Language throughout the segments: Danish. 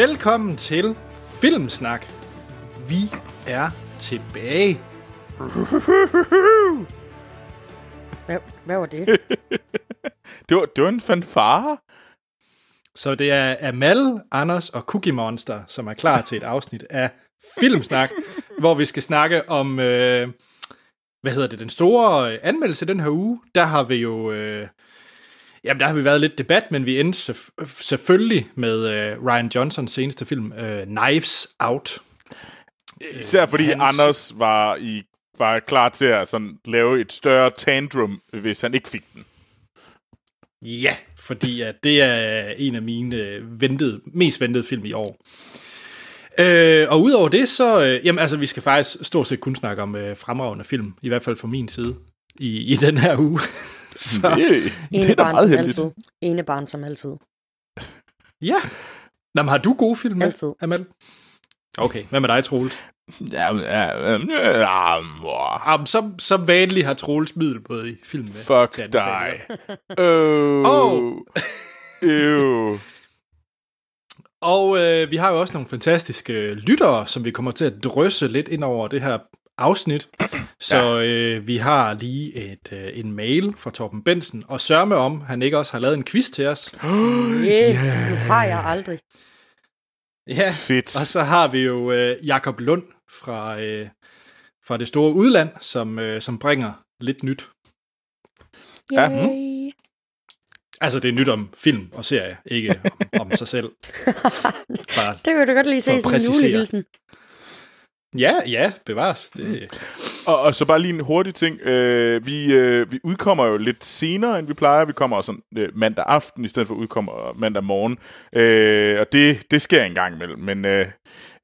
Velkommen til Filmsnak. Vi er tilbage. Hvad, hvad var det? Det var, det var en fanfare. Så det er Amal, Anders og Cookie Monster, som er klar til et afsnit af Filmsnak, hvor vi skal snakke om, øh, hvad hedder det, den store anmeldelse den her uge. Der har vi jo, øh, jamen der har vi været lidt debat, men vi endte selvf- selvfølgelig med øh, Ryan Johnsons seneste film, øh, Knives Out. Især fordi hans- hans... Anders var, i, var klar til at sådan, lave et større tantrum, hvis han ikke fik den. Ja, fordi at det er en af mine øh, ventede, mest ventede film i år. Øh, og udover det, så, øh, jamen altså, vi skal faktisk stort set kun snakke om øh, fremragende film, i hvert fald fra min side, i, i den her uge. så, Det, det Ene er da barn meget som heldigt. altid. Ene barn som altid. ja. Nå, men har du gode film med, Altid. Amal? Okay, hvad med dig, Troels? Ja, ja, ja, ja, ja, så, så vanligt har Troels middelbåd i film med. til Fuck anbefalinger. dig. Oh. Oh. Ew. Og øh, vi har jo også nogle fantastiske lyttere, som vi kommer til at drysse lidt ind over det her afsnit. Så øh, vi har lige et, øh, en mail fra Torben Bensen, og sørme om, han ikke også har lavet en quiz til os. Yeah. Nu har jeg aldrig. Ja, Fedt. og så har vi jo øh, Jakob Lund fra, øh, fra det store udland, som, øh, som bringer lidt nyt. Ja. Yay. Altså det er nyt om film og serie, ikke om, om sig selv. Bare, Det vil du godt lige se sådan en julehilsen. ja, ja, bevares. Det, Og, og så bare lige en hurtig ting. Øh, vi, øh, vi udkommer jo lidt senere, end vi plejer. Vi kommer sådan øh, mandag aften, i stedet for udkommer mandag morgen. Øh, og det, det sker en gang imellem. Men øh,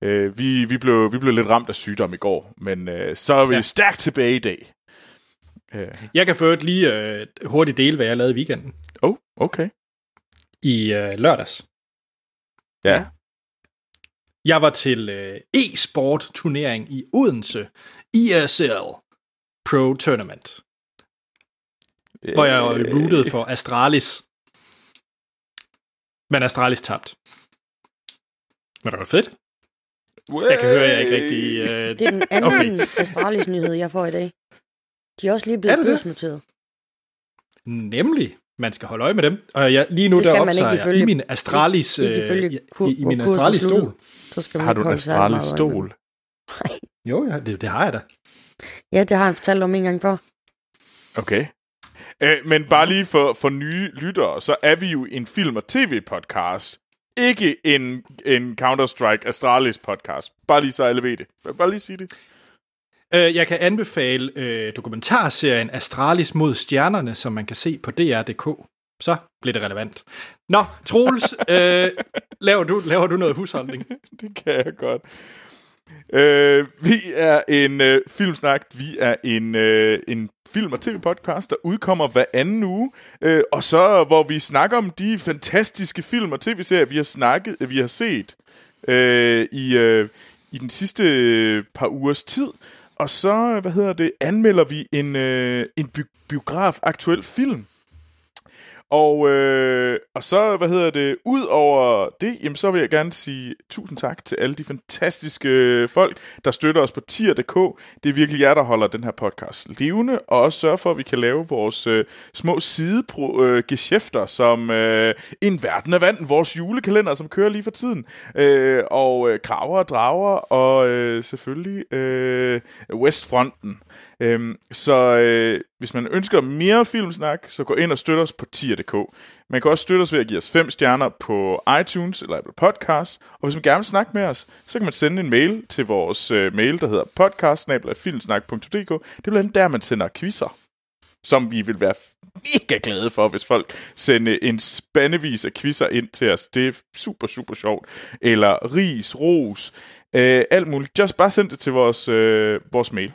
øh, vi, vi, blev, vi blev lidt ramt af sygdom i går. Men øh, så er vi Ja. stærkt tilbage i dag. Øh, Jeg kan først lige øh, hurtigt dele, hvad jeg lavede i weekenden. oh, okay. I øh, lørdags. Ja. Jeg var til øh, e-sport turnering i Odense. ESL Pro Tournament. Hvor jeg Øh, rootede for Astralis. Men Astralis tabt. Men det var fedt. Jeg kan høre, at jeg ikke rigtig... Øh, Det er den anden okay. Astralis nyhed, jeg får i dag. De er også lige Er blevet børsnoteret. Nemlig, man skal holde øje med dem. Og jeg, lige nu Det der skal man optager ikke jeg ifølge- i min Astralis, ikke øh, ifølge i, kur- i, i min kursen Astralis sluttede. stol. Så skal man Har ikke du en holde særlig Jo, ja, det, det har jeg da. Ja, det har han fortalt om en gang før. Okay. Øh, men bare lige for, for nye lyttere, så er vi jo en film- og tv-podcast. Ikke en, en Counter-Strike Astralis podcast. Bare lige så alle ved det. Bare lige sige det. Øh, jeg kan anbefale øh, dokumentarserien Astralis mod stjernerne, som man kan se på DR.dk. Så bliver det relevant. Nå, Troels, øh, laver, du, laver du noget husholdning? Det kan jeg godt. Øh, vi er en øh, filmsnak. Vi er en, øh, en film- og tv-podcast, der udkommer hver anden uge. Øh, og så hvor vi snakker om de fantastiske film- og tv-serier, vi har snakket, øh, vi har set øh, i, øh, i den sidste øh, par ugers tid. Og så, hvad hedder det, anmelder vi en, øh, en bi- biograf-aktuel film. Og, øh, og så, hvad hedder det, ud over det, jamen, så vil jeg gerne sige tusind tak til alle de fantastiske folk, der støtter os på tier.dk. Det er virkelig jer, der holder den her podcast levende, og også sørger for, at vi kan lave vores øh, små sidegeschæfter, øh, som øh, En Verden af Vand, vores julekalender, som kører lige for tiden, øh, og øh, Kraver og Drager, og øh, selvfølgelig øh, Westfronten. Øh, så øh, hvis man ønsker mere filmsnak, så gå ind og støt os på tier.dk. Man kan også støtte os ved at give os fem stjerner på iTunes eller Apple Podcasts. Og hvis man gerne vil snakke med os, så kan man sende en mail til vores øh, mail, der hedder podcast Det er blandt andet der, man sender quizzer som vi vil være mega glade for, hvis folk sender en spandevis af quizzer ind til os. Det er super, super sjovt. Eller ris, ros, øh, alt muligt. Just bare send det til vores, øh, vores mail.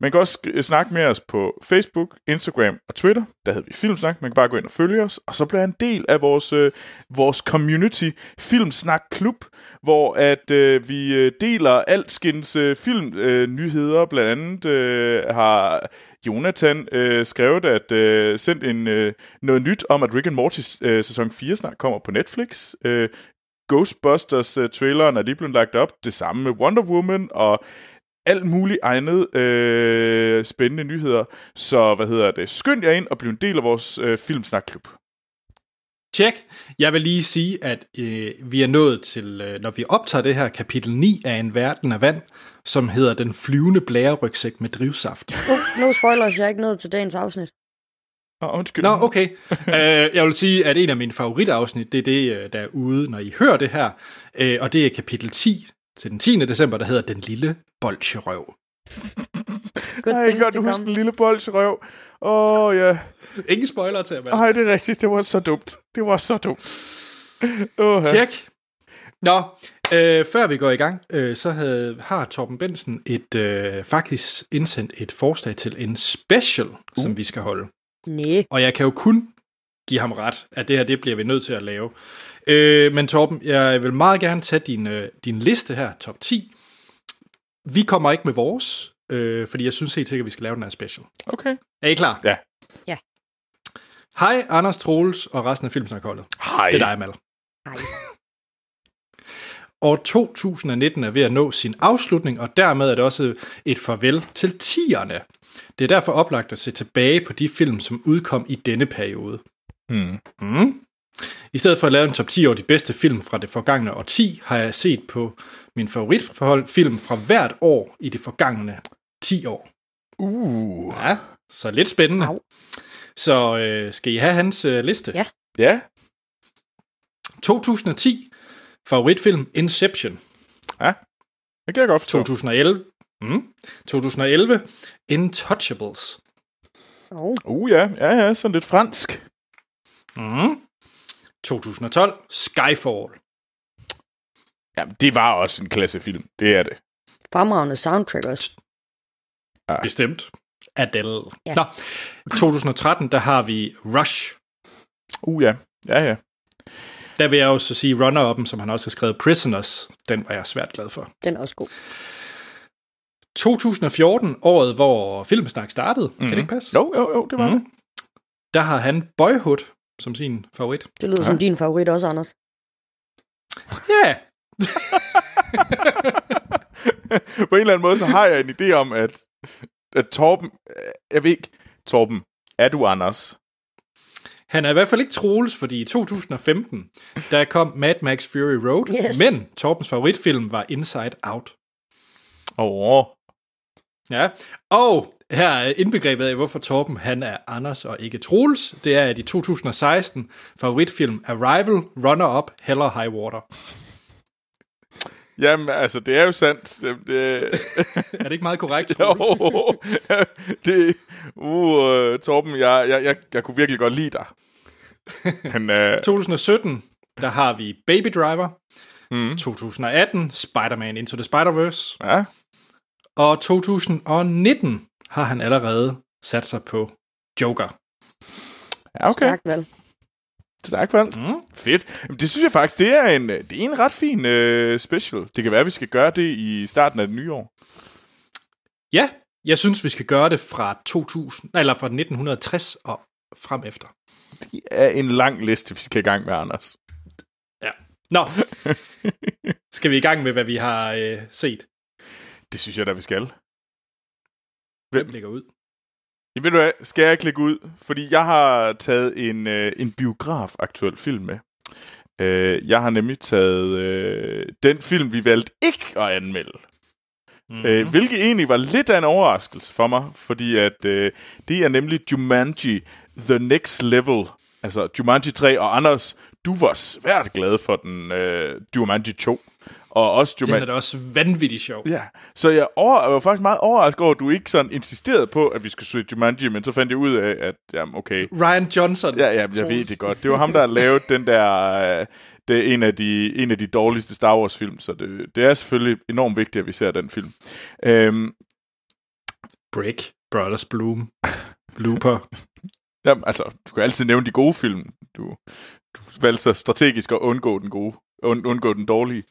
Man kan også øh, snakke med os på Facebook, Instagram og Twitter. Der hedder vi Filmsnak. Man kan bare gå ind og følge os. Og så bliver en del af vores, øh, vores community Filmsnak Klub, hvor at øh, vi øh, deler altskins øh, filmnyheder. Øh, nyheder. Blandt andet øh, har Jonathan øh, skrevet, at øh, sendt en, øh, noget nyt om, at Rick and Morty øh, sæson 4 snart kommer på Netflix. Øh, Ghostbusters-traileren øh, er lige blevet lagt op. Det samme med Wonder Woman og alt muligt egnet øh, spændende nyheder. Så hvad hedder det? Skynd jer ind og bliv en del af vores øh, Filmsnak-klub. Tjek. Jeg vil lige sige, at øh, vi er nået til, øh, når vi optager det her, kapitel 9 af En Verden af Vand, som hedder Den flyvende blærerygsæk med drivsaft. Uh, no spoilers, jeg er ikke nået til dagens afsnit. Nå, undskyld. Nå, okay. uh, jeg vil sige, at en af mine favoritafsnit, det er det, øh, der er ude, når I hører det her. Uh, og det er kapitel 10 til den 10. december, der hedder Den lille bolsjerøv. Good Ej, gør to du huske den lille bolsjerøv? Åh, oh, ja. Ingen spoiler til, mand. Ej, det er rigtigt. Det var så dumt. Det var så dumt. Ja. Tjek. Nå, øh, før vi går i gang, øh, så havde, har Torben Bensen et, øh, faktisk indsendt et forslag til en special, uh. som vi skal holde. Næh. Og jeg kan jo kun give ham ret, at det her, det bliver vi nødt til at lave. Øh, men Torben, jeg vil meget gerne tage din, øh, din liste her, top 10. Vi kommer ikke med vores, øh, fordi jeg synes helt sikkert, at vi skal lave den her special. Okay. Er I klar? Ja. Ja. Hej, Anders Troels og resten af Filmsnakholdet. Hej. Det er dig, Mal. Hej. År 2019 er ved at nå sin afslutning, og dermed er det også et farvel til tierne. Det er derfor oplagt at se tilbage på de film, som udkom i denne periode. Hmm. Mm. I stedet for at lave en top 10 over de bedste film fra det forgangne årti, har jeg set på min favoritforhold film fra hvert år i det forgangne 10 år. Uh. Ja, så lidt spændende. Au. Så øh, skal I have hans øh, liste? Ja. Ja. 2010, favoritfilm Inception. Det kan jeg godt forstå. 2011, mm. 2011 Intouchables. Oh, Uh, ja. Ja, ja. Sådan lidt fransk. Mm. 2012 Skyfall. Jamen, det var også en klassefilm. Det er det. fremragende soundtrack også. Bestemt. Adele. Ja. Nå, 2013, der har vi Rush. Uh, ja. Ja, ja. Der vil jeg jo så sige runner-up'en, som han også har skrevet, Prisoners. Den var jeg svært glad for. Den er også god. 2014, året hvor Filmsnak startede. Mm. Kan det Mhm. ikke passe? Jo, jo, jo, det var Mhm. det. Der har han Boyhood som sin favorit. Det lyder Ja. som din favorit også, Anders. Ja, yeah. På en eller anden måde, så har jeg en idé om, at, at Torben... Jeg ved ikke, Torben, er du Anders? Han er i hvert fald ikke Troels, fordi i 2015, der kom Mad Max Fury Road, Yes. men Torbens favoritfilm var Inside Out. Åh, oh, Ja, og her er indbegrebet af, hvorfor Torben han er Anders og ikke Troels. Det er, at i 2016 favoritfilm Arrival, Runner-Up, Hell or High Water. Jamen, altså, det er jo sandt. Det, det, Er det ikke meget korrekt, jo, det, uh, Torben, jeg, jeg, jeg, jeg kunne virkelig godt lide dig. Men, uh, 2017, der har vi Baby Driver. mm, 2018, Spider-Man Into the Spider-Verse. ja, Og 2019 har han allerede sat sig på Joker. ja, okay. Stærkt valg. Stærkt valg. Mm. Fedt. Jamen, det synes jeg faktisk, det er en, det er en ret fin uh, special. Det kan være, at vi skal gøre det i starten af det nye år. Ja, jeg synes, vi skal gøre det fra 2000, eller fra 1960 og frem efter. Det er en lang liste, vi skal i gang med, Anders. Ja. Nå, skal vi i gang med, hvad vi har øh, set? Det synes jeg da, vi skal. Hvem ligger ud? Ja, ved du hvad, skal jeg klikke ud? Fordi jeg har taget en, øh, en biograf-aktuel film med. Øh, jeg har nemlig taget øh, den film, vi valgte ikke at anmelde. Mm-hmm. Øh, hvilket egentlig var lidt af en overraskelse for mig, fordi at øh, det er nemlig Jumanji The Next Level. Altså Jumanji 3, og Anders, du var svært glad for den øh, Jumanji 2. Og også Den Jumanji... er da også vanvittigt sjov. Ja, så jeg, over, jeg var faktisk meget overrasket over, at du ikke sådan insisterede på, at vi skulle se Jumanji, men så fandt jeg ud af, at jamen, okay, Ryan Johnson. Ja, ja, jeg ved det godt. Det var ham, der lavet den der... Øh, det er en af, de, en af de dårligste Star Wars-film, så det, det er selvfølgelig enormt vigtigt, at vi ser den film. Øhm, Brick, Brothers Bloom, Looper. jamen, altså, du kan altid nævne de gode film. Du, du valgte så strategisk at undgå den gode, und, undgå den dårlige.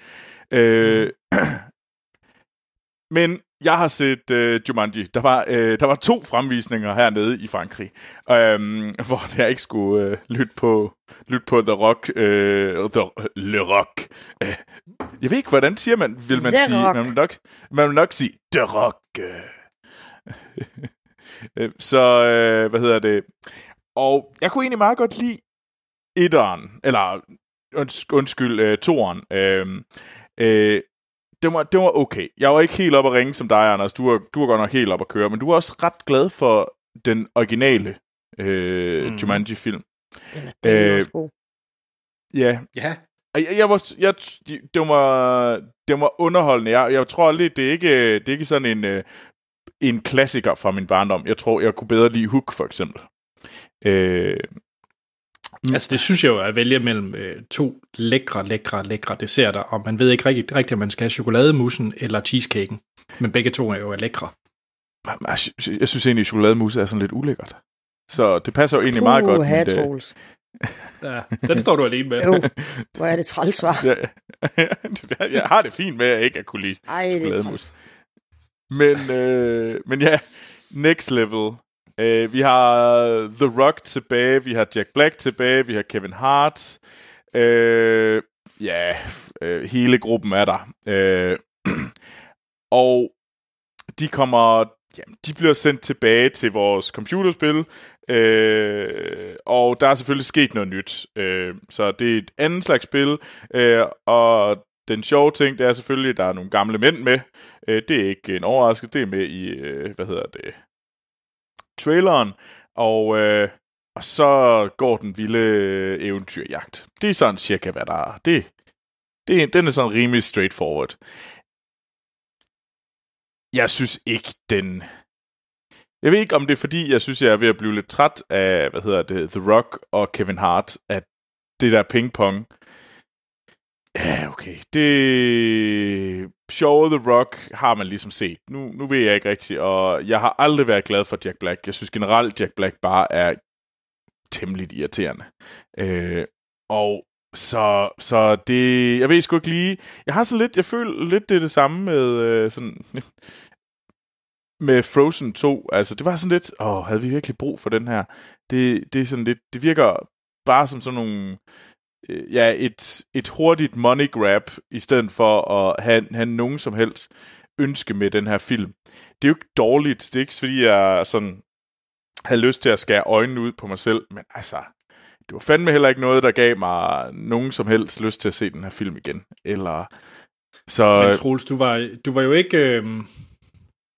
Øh, men jeg har set øh, Jumanji. Der var, øh, der var to fremvisninger hernede i Frankrig, øh, hvor jeg ikke skulle øh, lytte, på, lytte på The Rock. Øh, The, Le Rock. Øh, jeg ved ikke, hvordan siger man, vil man The sige? Rock. Man vil, nok, man vil nok sige The Rock. Øh, Så, øh, hvad hedder det? Og jeg kunne egentlig meget godt lide etteren, eller unds- undskyld, øh, toeren. Øh, øh, det var, det var okay. Jeg var ikke helt op at ringe som dig, Anders. Du var, du var godt nok helt op at køre, men du var også ret glad for den originale øh, mm. Jumanji-film. Den er delt Øh, også god. Ja, Ja, jeg, jeg var, jeg, det var, det var underholdende. Jeg, jeg tror aldrig, det er ikke, det er ikke sådan en, øh, en klassiker fra min barndom. Jeg tror, jeg kunne bedre lide Hook, for eksempel. Øh, altså det synes jeg jo er at vælge mellem øh, to lækre, lækre, lækre desserter, og man ved ikke rigtig, rigtigt, om man skal have chokolademussen eller cheesecaken. Men begge to er jo lækre. jeg, sy- jeg synes egentlig, at chokolademus er sådan lidt ulækkert. Så det passer jo egentlig meget godt. Mit, øh, Troels. Ja, den står du alene med. Jo, hvor er det træls, var. Ja, jeg, jeg har det fint med, at jeg ikke at kunne lide Ej, er chokolademus. Men, øh, men ja, next level. Øh, vi har The Rock tilbage, vi har Jack Black tilbage, vi har Kevin Hart. Øh, ja, øh, hele gruppen er der. Øh, og de kommer, jamen, de bliver sendt tilbage til vores computerspil, øh, og der er selvfølgelig sket noget nyt. Øh, så det er et andet slags spil, øh, og den sjove ting, det er selvfølgelig, at der er nogle gamle mænd med. Øh, det er ikke en overraskelse, det er med i, øh, hvad hedder det, traileren, og, øh, og så går den vilde øh, eventyrjagt. Det er sådan cirka, hvad der er. Det, det, den er sådan rimelig straightforward. Jeg synes ikke, den... Jeg ved ikke, om det er fordi, jeg synes, jeg er ved at blive lidt træt af, hvad hedder det, The Rock og Kevin Hart, at det der pingpong, Ja, okay. Det sjove The Rock har man ligesom set. Nu, nu ved jeg ikke rigtigt, og jeg har aldrig været glad for Jack Black. Jeg synes generelt, Jack Black bare er temmelig irriterende. Øh, og så, så det... Jeg ved sgu ikke lige... Jeg har så lidt... Jeg føler lidt, det er det samme med øh, sådan... Med Frozen 2. Altså, det var sådan lidt... Åh, havde vi virkelig brug for den her? Det, det er sådan lidt... Det virker bare som sådan nogle øh, Øh, ja, et, et hurtigt money grab, i stedet for at have, have nogen som helst ønske med den her film. Det er jo ikke dårligt, det er ikke fordi, jeg sådan havde lyst til at skære øjnene ud på mig selv, men altså, det var fandme heller ikke noget, der gav mig nogen som helst lyst til at se den her film igen. Eller, så, Men Troels, du var, du var jo ikke øh,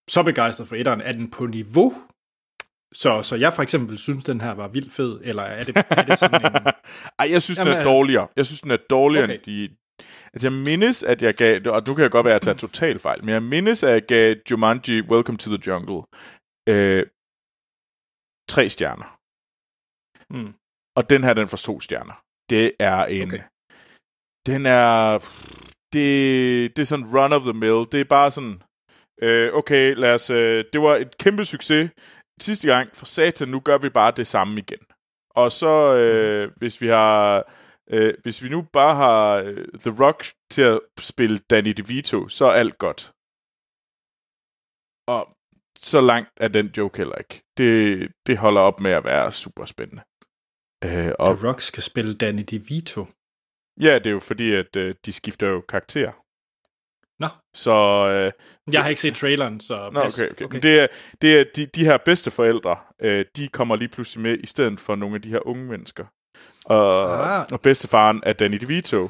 så begejstret for etteren. Er den på niveau? Så, så jeg for eksempel synes, den her var vildt fed, eller er det, er det sådan en... Ej, jeg synes, Jamen, den er øh, dårligere. Jeg synes, den er dårligere Okay. end de... Altså, jeg mindes, at jeg gav... Og nu kan jeg godt være, at jeg tager total fejl, men jeg mindes, at jeg gav Jumanji Welcome to the Jungle øh, tre stjerner. Mm. Og den her, den får to stjerner. Det er en... Okay. Den er... Det, det er sådan run of the mill. Det er bare sådan... Øh, okay, lad os... Øh, det var et kæmpe succes sidste gang. For satan, nu gør vi bare det samme igen. Og så, øh, hvis vi har... Øh, hvis vi nu bare har øh, The Rock til at spille Danny DeVito, så er alt godt. Og så langt er den joke heller ikke. Det, det holder op med at være super spændende. Øh, og The Rock skal spille Danny DeVito. ja, det er jo fordi, at øh, de skifter jo karakter. Nå. Så øh, Jeg har ikke set traileren, så... Nå, pas. okay, okay. okay. Det er, det er de, de her bedsteforældre, øh, de kommer lige pludselig med, i stedet for nogle af de her unge mennesker. Og, Ah. og bedstefaren er Danny DeVito,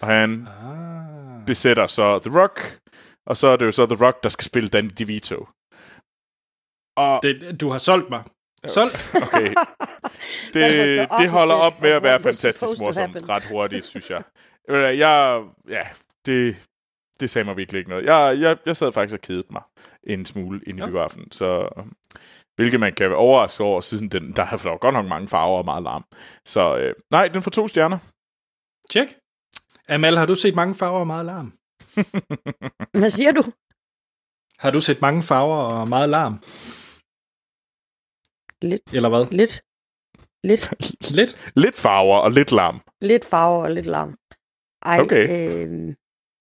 og han Ah. besætter så The Rock, og så er det jo så The Rock, der skal spille Danny DeVito. Og, Det, du har solgt mig. Solgt? okay, det, det holder op med at være fantastisk morsomt ret hurtigt, synes jeg. Jeg, ja, det, det sagde mig virkelig ikke noget. Jeg, jeg, jeg sad faktisk og kedede mig en smule ind i Ja. biografen, så hvilket man kan være overrasket over, siden den, der har der var godt nok mange farver og meget larm. Så øh, nej, den får to stjerner. Tjek. Amal, har du set mange farver og meget larm? Hvad siger du? Har du set mange farver og meget larm? Lidt. Eller hvad? Lidt. Lidt. Lidt? Lidt farver og lidt larm. Lidt farver og lidt larm. Ej, Okay. øh,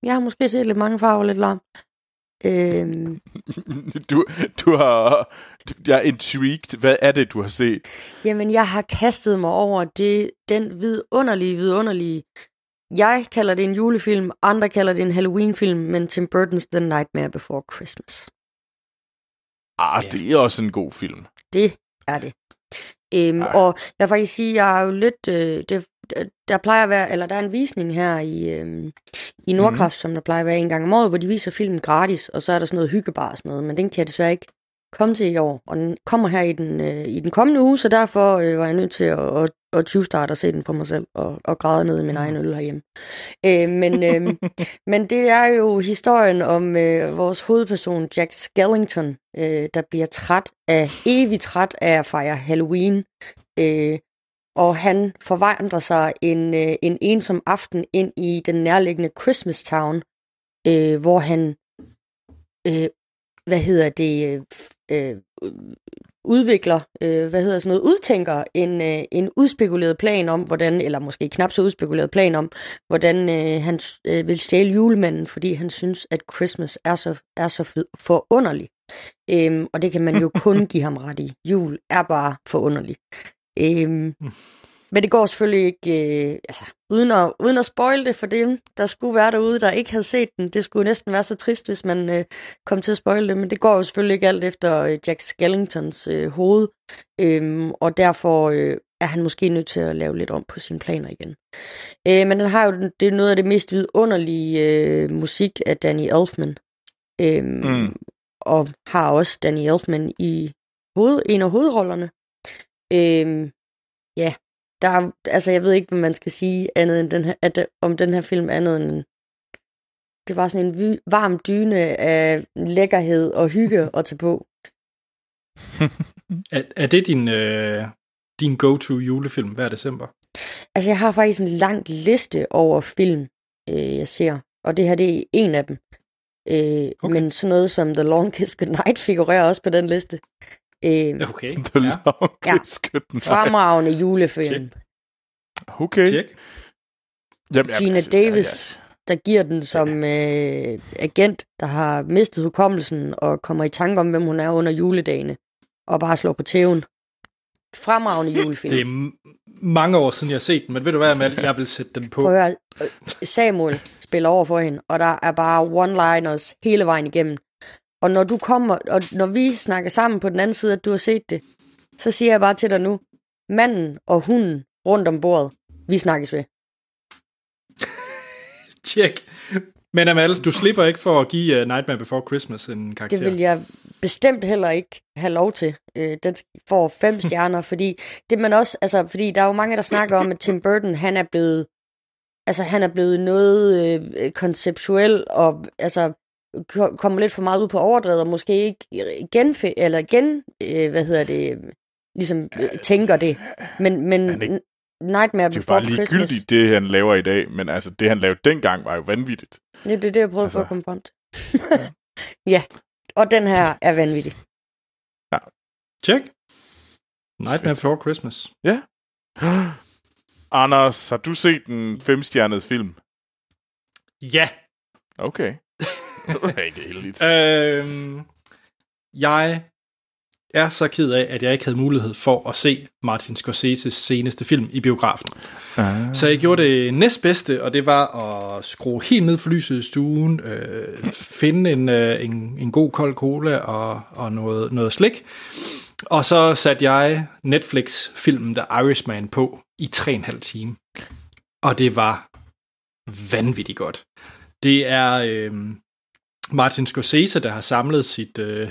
jeg har måske set lidt mange farver og lidt larm. Øhm, Du, du har... Jeg er intrigued. Hvad er det, du har set? jamen, jeg har kastet mig over det, den vidunderlige, vidunderlige... Jeg kalder det en julefilm, andre kalder det en Halloween-film, men Tim Burton's The Nightmare Before Christmas. Ah, Ja. det er også en god film. Det er det. Øhm, Ej. og jeg vil faktisk sige, jeg er jo lidt... Øh, det, der plejer at være, eller der er en visning her i, øhm, i Nordkraft, mm. som der plejer at være en gang om året, hvor de viser filmen gratis, og så er der sådan noget hyggebar og sådan noget, men den kan jeg desværre ikke komme til i år, og den kommer her i den, øh, i den kommende uge, så derfor øh, var jeg nødt til at, at, at 20 starte og se den for mig selv, og, og græde ned i min egen øl herhjemme. Øh, men, øh, men det er jo historien om øh, vores hovedperson, Jack Skellington, øh, der bliver træt af, evigt træt af at fejre Halloween, øh, og han forvandler sig en, øh, en ensom aften ind i den nærliggende Christmas Town, øh, hvor han, øh, hvad hedder det, øh, øh, udvikler, øh, hvad hedder sådan noget, udtænker en, øh, en udspekuleret plan om, hvordan, eller måske knap så udspekuleret plan om, hvordan øh, han øh, vil stjæle julemanden, fordi han synes, at Christmas er så, er så forunderlig. Øhm, og det kan man jo kun give ham ret i. Jul er bare forunderlig. Øhm, men det går selvfølgelig ikke, øh, altså, uden at, uden at spoil det for dem, der skulle være derude, der ikke havde set den. Det skulle næsten være så trist, hvis man øh, kom til at spoil det, men det går jo selvfølgelig ikke alt efter øh, Jack Skellingtons øh, hoved, øhm, og derfor øh, er han måske nødt til at lave lidt om på sine planer igen. Øh, men den har jo det er noget af det mest vidunderlige øh, musik af Danny Elfman, øhm, Mm. og har også Danny Elfman i hoved, en af hovedrollerne. Øhm, ja, der er, altså jeg ved ikke, hvad man skal sige andet end den her, at, det- om den her film andet end det var sådan en vy, varm dyne af lækkerhed og hygge at tage på. Er, er det din, øh, din go-to julefilm hver december? Altså jeg har faktisk en lang liste over film, øh, jeg ser, og det her det er en af dem. Øh, okay. Men sådan noget som The Longest Night figurerer også på den liste. Øh, Okay. The ja. longest good night. fremragende julefilm. Okay. Øh, Check. Jamen, jamen, Gina altså, Davis, der giver den som øh, agent, der har mistet hukommelsen og kommer i tanke om, hvem hun er under juledagene, og bare slår på tæven. Fremragende julefilm. Det er mange år siden, jeg har set den, men ved du hvad, Amal? Jeg vil sætte den på. Prøv at høre, øh, Samuel spiller over for hende, og der er bare one-liners hele vejen igennem. Og når du kommer, og når vi snakker sammen på den anden side, at du har set det, så siger jeg bare til dig nu, manden og hunden rundt om bordet, vi snakkes ved. Tjek. Men Amal, du slipper ikke for at give uh, Nightmare Before Christmas en karakter. Det vil jeg bestemt heller ikke have lov til. Øh, den får fem stjerner, fordi det man også, altså, fordi der er jo mange, der snakker om, at Tim Burton, han er blevet, altså han er blevet noget øh, konceptuel, og altså kommer lidt for meget ud på overdrevet, og måske ikke igen, eller igen, øh, hvad hedder det, ligesom øh, tænker det. Men, men Han er ikke- Nightmare Det er Before bare Christmas, ligegyldigt, det han laver i dag, men altså, det han lavede dengang var jo vanvittigt. det er det, jeg prøvede altså, at komme frem til. ja, og den her er vanvittig. Tjek. Nightmare Before Christmas. Anders, har du set en femstjernet film? Ja. Okay. det var ikke heldigt. Øhm, jeg er så ked af, at jeg ikke havde mulighed for at se Martin Scorseses seneste film i biografen. Ah. Så jeg gjorde det næstbedste, og det var at skrue helt ned for lyset i stuen, øh, finde en, øh, en, en god kold cola og, og noget, noget slik. Og så satte jeg Netflix-filmen The Irishman på i 3,5 time. Og det var vanvittigt godt. Det er øh, Martin Scorsese, der har samlet sit, øh,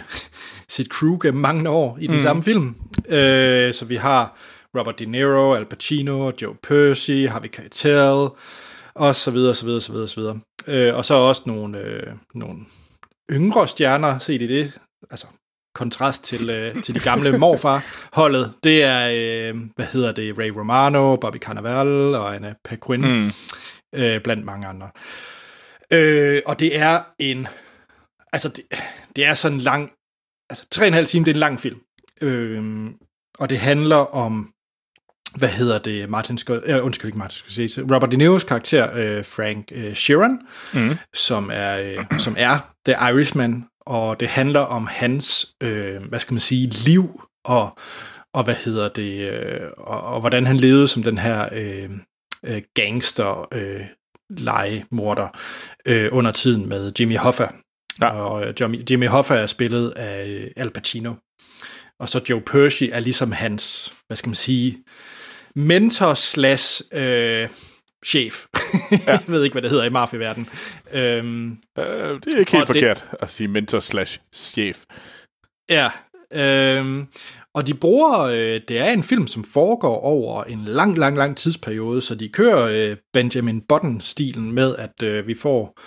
sit crew gennem mange år i den Mm. mm. samme film. Øh, så vi har Robert De Niro, Al Pacino, Joe Pesci, Harvey Keitel, og så videre, så videre, så videre, så videre. Øh, og så også nogle, øh, nogle yngre stjerner, set i det, altså kontrast til, øh, til de gamle morfar-holdet. Det er, øh, hvad hedder det, Ray Romano, Bobby Cannavale og Anna Paquin. Mm. øh, blandt mange andre. Øh, og det er en, altså det, det er sådan en lang, altså tre og en halv time, det er en lang film. Øh, og det handler om hvad hedder det, Martin Scott, øh, undskyld ikke Martin Scorsese, Robert De Niro's karakter, øh, Frank øh, Sheeran, mm. som, er, øh, som er The Irishman, og det handler om hans, øh, hvad skal man sige, liv, og, og hvad hedder det, øh, og, og hvordan han levede som den her øh, øh, gangster, øh, legemorder øh, under tiden med Jimmy Hoffa. Ja. Og øh, Jimmy, Jimmy Hoffa er spillet af øh, Al Pacino. Og så Joe Pesci er ligesom hans, hvad skal man sige, mentor slash øh, chef. Ja. jeg ved ikke, hvad det hedder i mafia-verdenen. Øhm, øh, det er ikke helt forkert det, at sige mentor slash chef. Ja, øhm, og de bruger, øh, det er en film, som foregår over en lang, lang, lang tidsperiode, så de kører øh, Benjamin Button-stilen med, at øh, vi får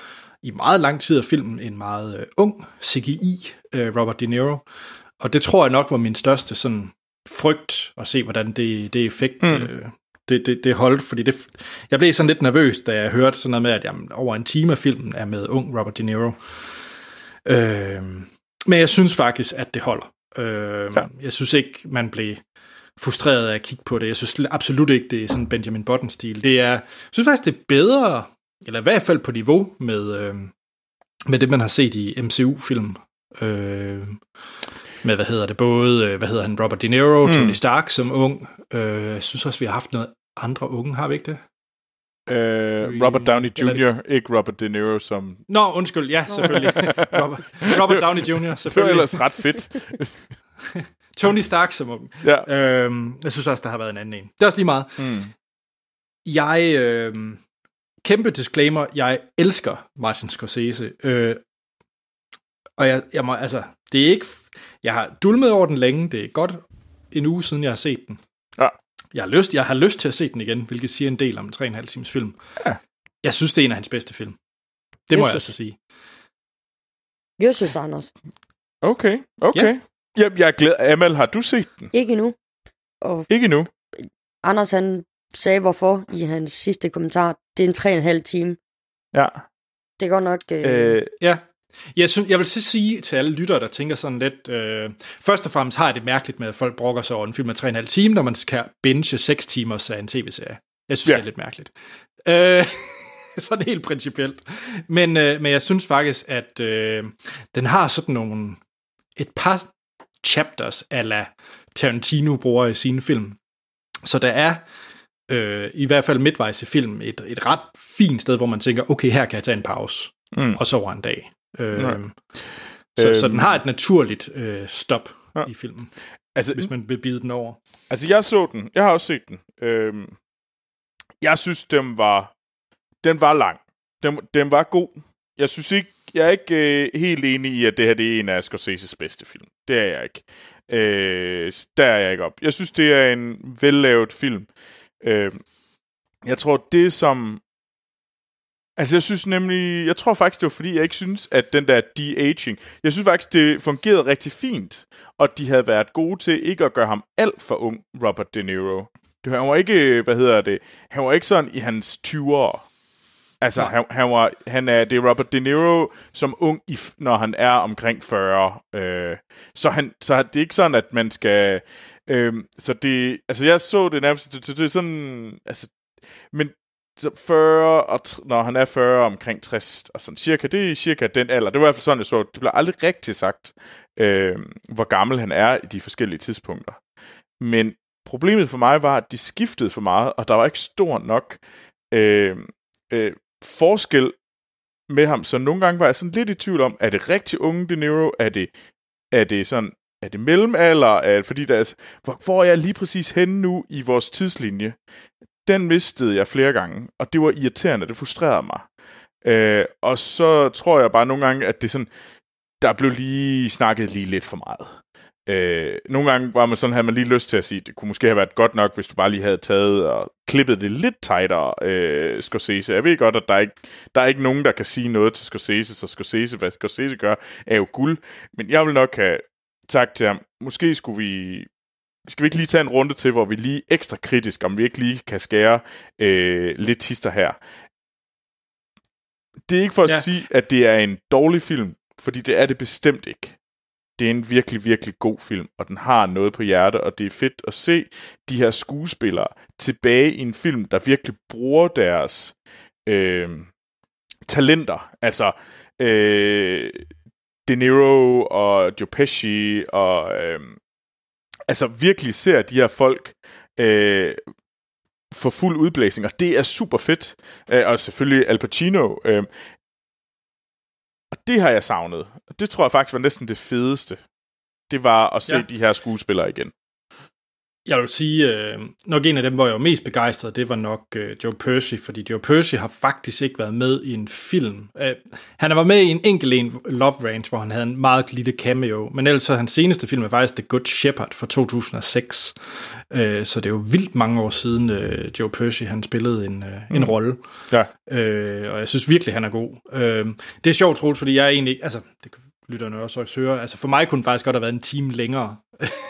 i meget lang tid af filmen en meget øh, ung CGI øh, Robert De Niro. Og det tror jeg nok var min største sådan frygt at se, hvordan det, det effekt mm. øh, det, det, det holdt, fordi det, jeg blev sådan lidt nervøs, da jeg hørte sådan noget med, at jamen, over en time af filmen er med ung Robert De Niro. Øh, men jeg synes faktisk, at det holder. Øh, ja. Jeg synes ikke, man blev frustreret af at kigge på det. Jeg synes absolut ikke, det er sådan Benjamin Button-stil. Det er, jeg synes faktisk, det er bedre, eller i hvert fald på niveau med, øh, med det, man har set i MCU-film. Øh, med, hvad hedder det, både, øh, hvad hedder han, Robert De Niro, mm. Tony Stark som ung. Øh, jeg synes også, vi har haft noget andre unge, har vi ikke det? Uh, Robert Downey Jr., Eller... ikke Robert De Niro som... Nå, undskyld, ja, selvfølgelig. Robert, Robert Downey Jr., selvfølgelig. Det var ellers ret fedt. Tony Stark som ung. Ja. Øhm, jeg synes også, der har været en anden en. Det er også lige meget. Mm. Jeg, øh, kæmpe disclaimer, jeg elsker Martin Scorsese. Øh, og jeg, jeg må, altså, det er ikke, jeg har dulmet over den længe, det er godt en uge siden, jeg har set den. Ja. Jeg har lyst, jeg har lyst til at se den igen, hvilket siger en del om en 3,5 times film. Ja. Jeg synes, det er en af hans bedste film. Det må jeg, jeg altså sige. Jeg synes, Anders. Okay, okay. Ja. Jamen, jeg er glad. Amal, har du set den? Ikke endnu. Og ikke endnu? Anders, han sagde hvorfor i hans sidste kommentar. Det er en 3,5 time. Ja. Det er godt nok... Øh... Øh, ja, jeg, synes, jeg vil så sige til alle lyttere, der tænker sådan lidt... Øh, først og fremmest har jeg det mærkeligt med, at folk brokker sig over en film af 3,5 timer, når man kan binge 6 timer af en tv-serie. Jeg synes, ja. det er lidt mærkeligt. Øh, sådan helt principielt. Men, øh, men jeg synes faktisk, at øh, den har sådan nogle... Et par chapters, ala Tarantino bruger i sine film. Så der er øh, i hvert fald midtvejs i film et, et ret fint sted, hvor man tænker, okay, her kan jeg tage en pause, mm. og så over en dag. Øh, ja. så, øh, så den har et naturligt øh, stop ja. i filmen, altså, hvis man vil bide den over. Altså, jeg så den. Jeg har også set den. Øh, jeg synes, den var, den var lang. Den, den var god. Jeg synes ikke, jeg er ikke øh, helt enig i, at det her det er en af Scorseses bedste film. Det er jeg ikke. Øh, der er jeg ikke op. Jeg synes, det er en vellavet film. Øh, jeg tror, det som Altså, jeg synes nemlig... Jeg tror faktisk, det var fordi, jeg ikke synes, at den der de-aging... Jeg synes faktisk, det fungerede rigtig fint, og de havde været gode til ikke at gøre ham alt for ung, Robert De Niro. Det, han var ikke, hvad hedder det, han var ikke sådan i hans 20'ere. Altså, han, han, var, han er, det er Robert De Niro som ung, i, når han er omkring 40. Øh, så, han, så det er ikke sådan, at man skal... Øh, så det, altså jeg så det nærmest, det, det, det er sådan, altså, men så 40, og når han er 40, omkring 60, og sådan cirka, det er cirka den alder. Det var i hvert fald sådan, jeg så. Det bliver aldrig rigtig sagt, øh, hvor gammel han er i de forskellige tidspunkter. Men problemet for mig var, at de skiftede for meget, og der var ikke stor nok øh, øh, forskel med ham. Så nogle gange var jeg sådan lidt i tvivl om, er det rigtig unge De Niro? Er det, er det sådan er det mellemalder? Er, fordi der er, hvor, hvor er jeg lige præcis henne nu i vores tidslinje? den mistede jeg flere gange, og det var irriterende, det frustrerede mig. Øh, og så tror jeg bare nogle gange, at det sådan, der blev lige snakket lige lidt for meget. Øh, nogle gange var man sådan, havde man lige lyst til at sige, det kunne måske have været godt nok, hvis du bare lige havde taget og klippet det lidt tightere, øh, Scorsese. Jeg ved godt, at der er, ikke, der er ikke nogen, der kan sige noget til Scorsese, så Scorsese, hvad Scorsese gør, er jo guld. Men jeg vil nok have sagt til ham, måske skulle vi skal vi ikke lige tage en runde til, hvor vi lige ekstra kritisk, om vi ikke lige kan skære øh, lidt tister her. Det er ikke for at ja. sige, at det er en dårlig film, fordi det er det bestemt ikke. Det er en virkelig, virkelig god film, og den har noget på hjerte, og det er fedt at se de her skuespillere tilbage i en film, der virkelig bruger deres øh, talenter. Altså, øh, De Niro og Joe Pesci og øh, altså virkelig ser de her folk øh, for fuld udblæsning, og det er super fedt. Øh, og selvfølgelig Al Pacino. Øh, og det har jeg savnet. Det tror jeg faktisk var næsten det fedeste. Det var at se ja. de her skuespillere igen. Jeg vil sige, øh, nok en af dem, hvor jeg var mest begejstret, det var nok øh, Joe Percy, fordi Joe Percy har faktisk ikke været med i en film. Øh, han været med i en enkelt en, Love Range, hvor han havde en meget lille cameo, men ellers så hans seneste film er faktisk The Good Shepherd fra 2006. Øh, så det er jo vildt mange år siden, øh, Joe Percy han spillede en, øh, en mm. rolle. Ja. Øh, og jeg synes virkelig, han er god. Øh, det er sjovt, Troels, fordi jeg er egentlig, altså, det lytterne også høre. Altså for mig kunne den faktisk godt have været en time længere.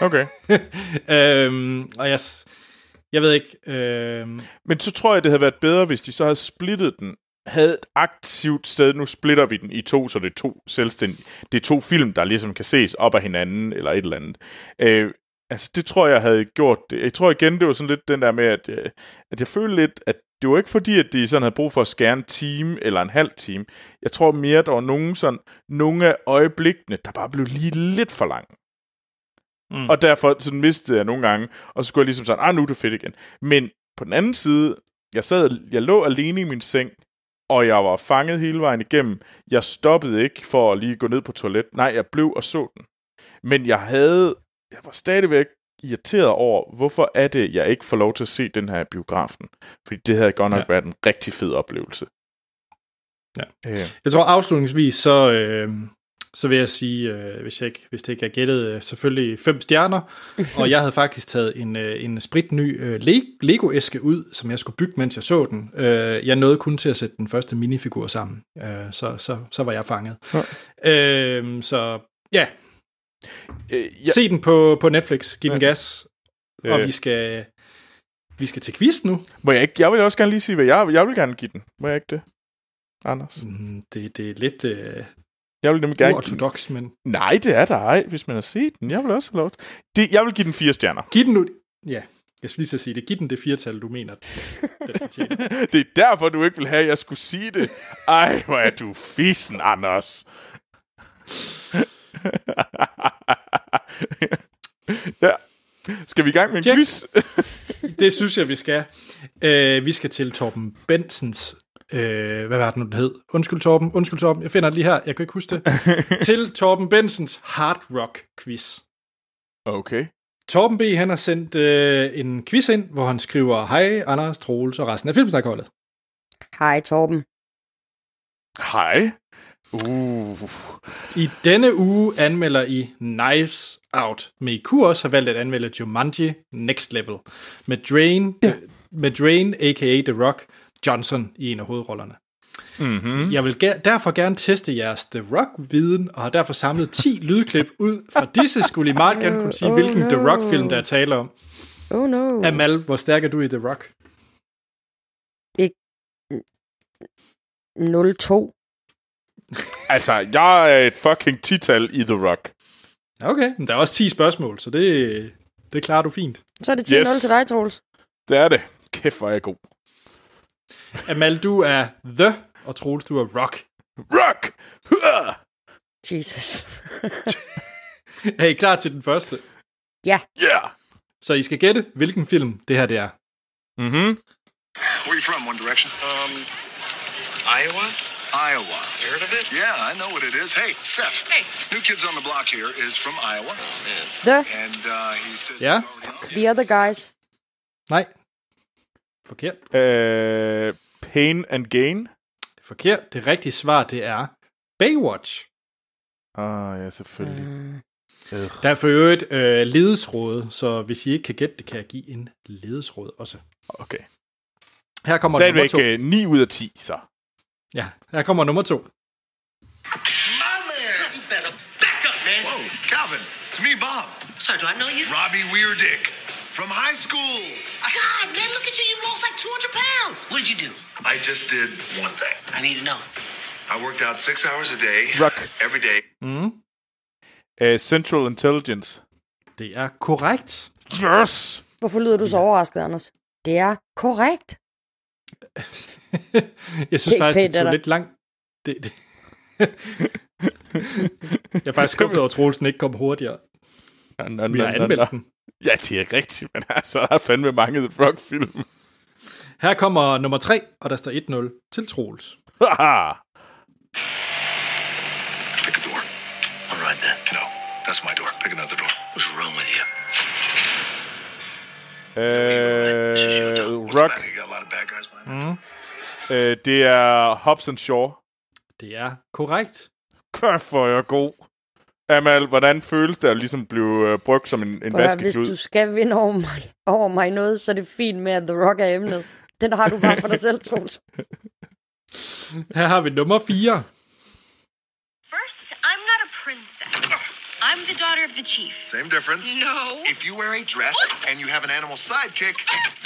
Okay. øhm, og jeg, jeg ved ikke... Øhm... Men så tror jeg, det havde været bedre, hvis de så havde splittet den havde et aktivt sted, nu splitter vi den i to, så det er to selvstændige, det er to film, der ligesom kan ses op af hinanden, eller et eller andet. Øh, altså, det tror jeg havde gjort det. Jeg tror igen, det var sådan lidt den der med, at, øh, at jeg følte lidt, at det var ikke fordi, at de sådan havde brug for at skære en time eller en halv time. Jeg tror mere, der var nogle, sådan, nogle af øjeblikkene, der bare blev lige lidt for lang. Mm. Og derfor sådan mistede jeg nogle gange, og så skulle jeg ligesom sådan, ah, nu er det fedt igen. Men på den anden side, jeg sad, jeg lå alene i min seng, og jeg var fanget hele vejen igennem. Jeg stoppede ikke for at lige gå ned på toilet. Nej, jeg blev og så den. Men jeg havde, jeg var stadigvæk irriteret over, hvorfor er det, jeg ikke får lov til at se den her biografen. Fordi det havde godt nok ja. været en rigtig fed oplevelse. Ja. Øh. Jeg tror afslutningsvis, så, øh, så vil jeg sige, øh, hvis, jeg ikke, hvis det ikke er gættet, øh, selvfølgelig fem stjerner. og jeg havde faktisk taget en, øh, en spritny øh, Lego-æske ud, som jeg skulle bygge, mens jeg så den. Øh, jeg nåede kun til at sætte den første minifigur sammen, øh, så, så, så var jeg fanget. Ja. Øh, så ja, Øh, ja. Se den på, på Netflix. Giv den ja. gas. Og øh. vi skal vi skal til quiz nu. Må jeg ikke? Jeg vil også gerne lige sige, hvad jeg, jeg vil gerne give den. Må jeg ikke det, Anders? Mm, det, det er lidt... Øh, jeg vil nemlig gerne ortodox, men... Nej, det er der ej, hvis man har set den. Jeg vil også have lov det, Jeg vil give den fire stjerner. Giv den nu... Ja, jeg skal lige så sige det. Giv den det firetal, du mener. Det, det er derfor, du ikke vil have, at jeg skulle sige det. Ej, hvor er du fisen, Anders. ja. Skal vi i gang med en Check. quiz? det synes jeg, vi skal. Uh, vi skal til Torben Bensens uh, hvad var det nu, den hed? Undskyld Torben, undskyld Torben, jeg finder det lige her, jeg kan ikke huske det. til Torben Bensens Hard Rock Quiz. Okay. Torben B. han har sendt uh, en quiz ind, hvor han skriver, Hej Anders, Troels og resten af Filmsnakholdet. Hej Torben. Hej. Uh. I denne uge anmelder I Knives Out, men I kunne også have valgt at anmelde Jumanji Next Level med Drain, ja. med Drain a.k.a. The Rock Johnson i en af hovedrollerne. Mm-hmm. Jeg vil ger- derfor gerne teste jeres The Rock-viden, og har derfor samlet 10 lydklip ud fra disse. Skulle I meget gerne kunne sige, oh, hvilken no. The Rock-film, der er tale om. Oh no. Amal, hvor stærk er du i The Rock? Ik 02. altså, jeg er et fucking tital i The Rock. Okay, men der er også 10 spørgsmål, så det, det klarer du fint. Så er det 10-0 yes. til dig, Troels. Det er det. Kæft, hvor er jeg god. Amal, du er The, og Troels, du er Rock. Rock! Hua! Jesus. er I klar til den første? Ja. Ja. Yeah. Så I skal gætte, hvilken film det her det er. Mhm. Where are you from, One Direction? Um, Iowa? Iowa. Heard of it? Yeah, I know what it is. Hey, Steph. Hey. New Kids on the Block here is from Iowa. Oh, man. The. And uh, he says... Ja? The Other Guys. Nej. Forkert. Uh, pain and Gain. Forkert. Det rigtige svar, det er Baywatch. Ah, ja, selvfølgelig. Uh. Der er for øvrigt øh, ledesråd, så hvis I ikke kan gætte det, kan jeg give en ledesråd også. Okay. Her kommer Stadigvæk nummer to. 9 ud af 10, så. Ja, her kommer nummer to. Whoa, Calvin, it's me, Bob. Sorry, do I know you? Robbie Weirdick from high school. God, man, look at you. You lost like 200 pounds. What did you do? I just did one thing. I need to know. I worked out six hours a day. Rock. Every day. Mm. Uh, Central Intelligence. Det er korrekt. Yes! Hvorfor lyder du så overrasket, Anders? Det er korrekt. jeg synes Pænt, faktisk, pænt det tog lidt langt. Det, det. jeg er faktisk skuffet over, at Troelsen ikke kom hurtigere. Vi har anmeldt den. Ja, det er rigtigt, men altså, der er fandme mange The Rock-film. Her kommer nummer 3, og der står 1-0 til Troels. Pick a door. All right then. No, that's my door. Pick another door. What's wrong with you? The Rock, door? øh, det er Hobson Shaw. Det er korrekt. Kæft, for jeg er god. Amal, hvordan føles det at ligesom blive øh, brugt som en, en høre, hvis vaskeklud? du skal vinde over mig, over mig noget, så er det fint med, at The Rock er emnet. Den har du bare for dig selv, Troels. Her har vi nummer 4. First, I'm not a princess. I'm the daughter of the chief. Same difference. No. If you wear a dress and you have an animal sidekick,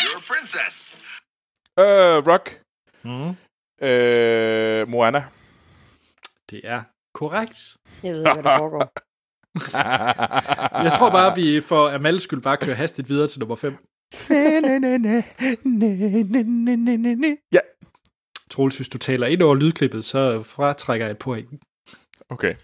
you're a princess. Øh, Rock. Mm. Øh, Moana. Det er korrekt. Jeg ved ikke, hvad der foregår. Jeg tror bare, vi for Amals skyld bare kører hastigt videre til nummer 5. ja, Troels, hvis du taler ind over lydklippet, så fratrækker jeg et point. okay.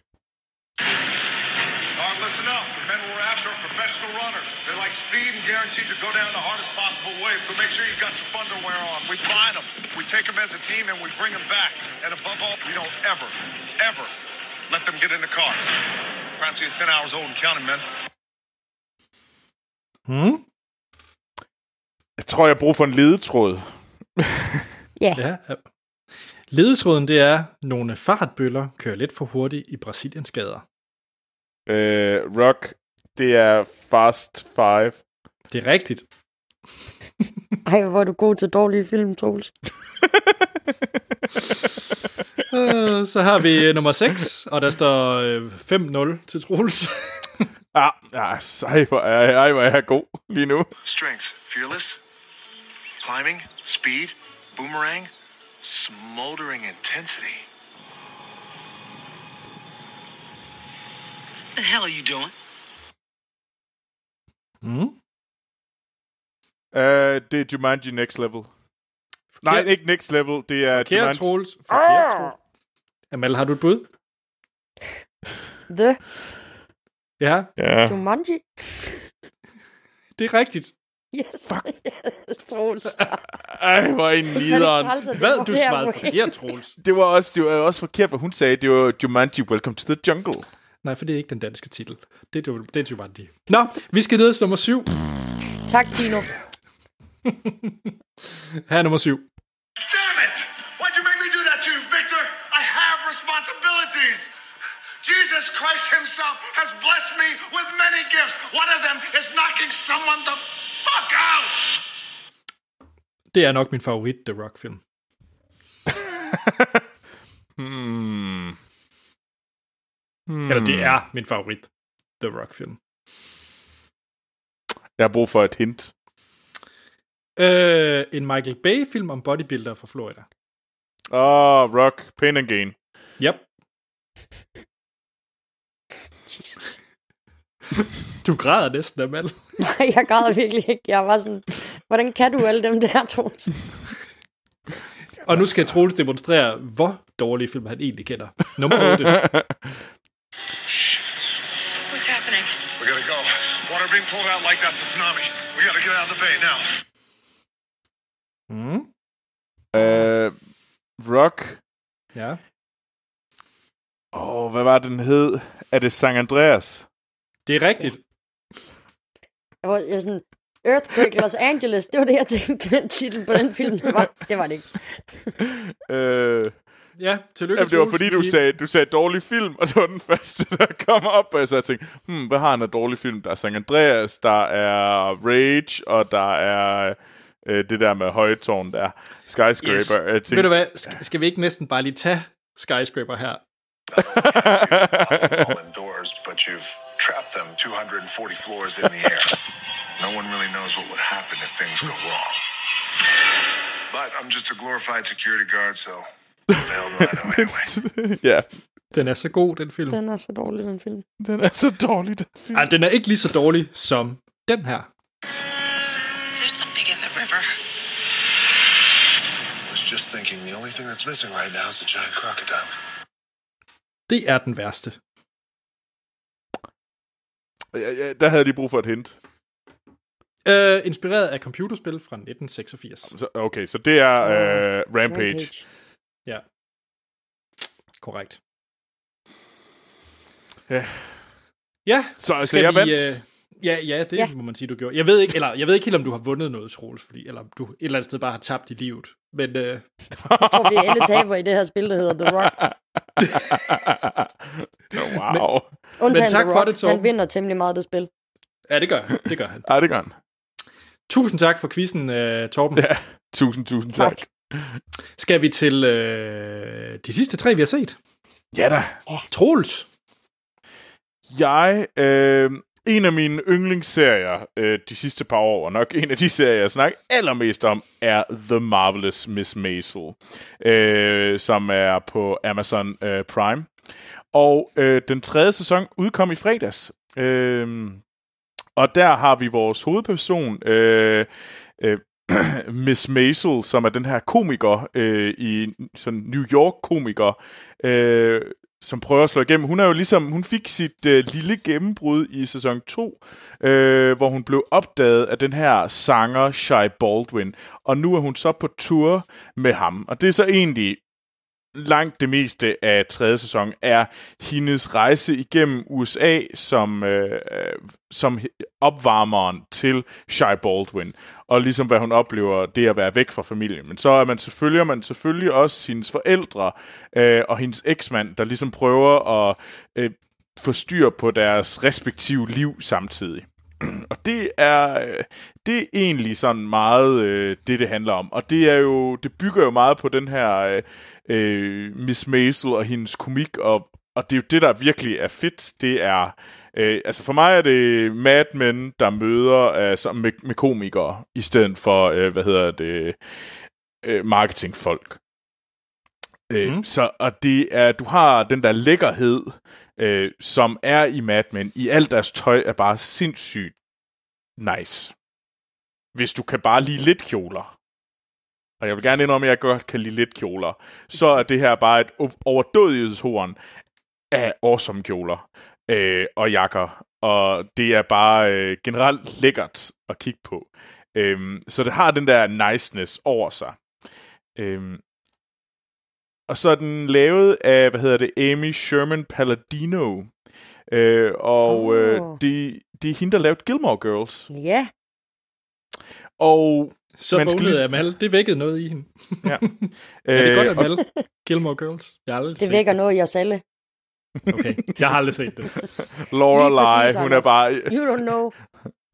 As a team, and we bring them back. And above all, we don't ever, ever let them get in the cars. Crime scene is 10 hours old and counting, men. Hmm? Jeg tror, jeg har brug for en ledetråd. Ja, Ja. ja. Ledetråden, det er, nogle fartbøller kører lidt for hurtigt i Brasiliens gader. Øh, Rock, det er Fast Five. Det er rigtigt. ej, hvor er du god til dårlige film, Troels. Øh, Så har vi øh, nummer 6, og der står øh, 5-0 til Troels. Ah, ah sej, hvor er jeg, ej, hvor er jeg god lige nu. Strengths fearless, climbing, speed, boomerang, smoldering intensity. The hell are you doing? Mm. Uh, det er Jumanji Next Level. Nej, ikke Next Level, det er Forkert, Jumanji... Troels. Forkert, Troels. Amal, har du et bud? The Ja, Ja. Jumanji. det er rigtigt. Yes. yes, Troels. Ej, hvor I nederen. Hvad? Du svarede forkert, Troels. Det var, også, det var også forkert, hvad hun sagde. Det var Jumanji Welcome to the Jungle. Nej, for det er ikke den danske titel. Det er, jo- det er Jumanji. Nå, vi skal ned til nummer 7. Tak, Tino. Her er nummer 7. Damn it! Why'd you make me do that to you, Victor? I have responsibilities. Jesus Christ himself has blessed me with many gifts. One of them is knocking someone the fuck out! Det er nok min favorit The Rock-film. Hmm. Hmm. Eller det er min favorit The Rock-film. Jeg har brug for et hint. Øh, en Michael Bay-film om bodybuilder fra Florida. Åh, oh, Rock, Pain and Gain. Yep. Jesus. Du græder næsten, Amal. Nej, jeg græder virkelig ikke. Jeg var sådan, hvordan kan du alle dem der, Troels? Og nu skal Troels demonstrere, hvor dårlige film han egentlig kender. Nummer 8. What's happening? We gotta go. Water being pulled out like that's a tsunami. We gotta get out of the bay now. Mm. Uh, Rock. Ja. Åh, oh, hvad var den hed? Er det San Andreas? Det er rigtigt. Jeg var, jeg var sådan, Earthquake Los Angeles, det var det, jeg tænkte, den titel på den film det var. Det var det ikke. Øh, Ja, tillykke, jamen, det var fordi, du sagde, du sagde dårlig film, og det var den første, der kom op. Og så tænkte jeg, hmm, hvad har han af dårlig film? Der er San Andreas, der er Rage, og der er øh, det der med højtårn der. Skyscraper. Yes. Tænkte, Ved du hvad, skal, skal vi ikke næsten bare lige tage Skyscraper her? indoors, but you've trapped them 240 floors in the air. No one really knows what would happen if things go wrong. But I'm just a glorified security guard, so ja, Den er så god, den film. Den er så dårlig, den film. Den er så dårlig, den film. Ej, den er ikke lige så dårlig som den her. Is there something in the river? I was just thinking the only thing that's missing right now is a giant crocodile. Det er den værste. Ja, ja, der havde de brug for et hint. Uh, inspireret af computerspil fra 1986. Så, okay, så det er øh, Rampage. Rampage. Ja. Korrekt. Ja. Ja, Så altså, skal jeg vi, vandt. øh, Ja, ja, det Ja. ja. må man sige, du gjorde. Jeg ved ikke, eller jeg ved ikke helt, om du har vundet noget, Troels, fordi, eller du et eller andet sted bare har tabt i livet. Men øh, Jeg tror, vi alle taber i det her spil, der hedder The Rock. wow. Undtagen tak The for Rock. det, Torben. Han vinder temmelig meget det spil. ja, det gør han. Det gør han. Ej, det gør han. Tusind tak for quizzen, uh, Torben. Ja. Tusind, tusind tak. Tak. Skal vi til øh, de sidste tre, vi har set? Ja da. Troels. Jeg, øh, en af mine yndlingsserier øh, de sidste par år, og nok en af de serier, jeg snakker allermest om, er The Marvelous Miss Maisel, øh, som er på Amazon øh, Prime. Og øh, den tredje sæson udkom i fredags. Øh, og der har vi vores hovedperson, øh, øh, Miss Maisel, som er den her komiker, øh, i sådan New York-komiker, øh, som prøver at slå igennem. Hun er jo ligesom, hun fik sit øh, lille gennembrud i sæson 2, øh, hvor hun blev opdaget af den her sanger Shy Baldwin, og nu er hun så på tour med ham. Og det er så egentlig langt det meste af tredje sæson er hendes rejse igennem USA som, øh, som opvarmeren til Shy Baldwin, og ligesom hvad hun oplever, det at være væk fra familien. Men så er man selvfølgelig, man selvfølgelig også hendes forældre øh, og hendes eksmand, der ligesom prøver at øh, få styr på deres respektive liv samtidig. Og det er, øh, det er egentlig sådan meget øh, det, det handler om. Og det er jo, det bygger jo meget på den her øh, øh, Miss Maisel og hendes komik, og, og det er jo det, der virkelig er fedt. Det er, øh, altså for mig er det Mad Men, der møder øh, med, med komikere, i stedet for, øh, hvad hedder det, øh, marketingfolk. Øh, Mm. Så og det er, du har den der lækkerhed, øh, som er i Mad Men. I alt deres tøj er bare sindssygt nice. Hvis du kan bare lide lidt kjoler. Og jeg vil gerne indrømme, at jeg godt kan lide lidt kjoler. Så er det her bare et o- overdådighedshorn af awesome kjoler øh, og jakker. Og det er bare øh, generelt lækkert at kigge på. Øhm, så det har den der niceness over sig. Øhm, og så er den lavet af, hvad hedder det, Amy Sherman Palladino. Øh, og oh. øh, det, det er hende, der lavede Gilmore Girls. Ja, Og Så Man skal vågnede lige- Amal. Det vækkede noget i hende. Ja. Er det godt, Amal? Gilmore Girls? Jeg har aldrig det set vækker noget i os alle. Okay, jeg har aldrig set det. Lorelei, hun er bare... You don't know.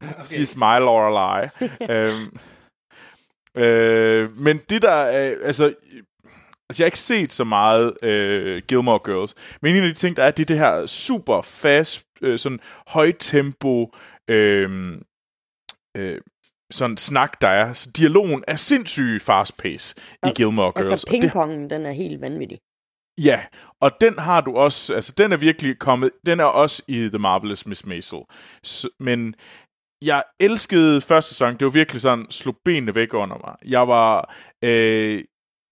Okay. She's my Lorelei. øhm, øh, men det der er, altså, altså, jeg har ikke set så meget øh, Gilmore Girls, men en af de ting, der er, det er det her super fast, øh, sådan højtempo, øh, øh, sådan snak, der er. Så dialogen er sindssygt fast pace i Gilmore Girls. Altså, og det- pingpongen, den er helt vanvittig. Ja, og den har du også, altså den er virkelig kommet, den er også i The Marvelous Miss Maisel. Så, men jeg elskede første sæson, det var virkelig sådan, slog benene væk under mig. Jeg var øh,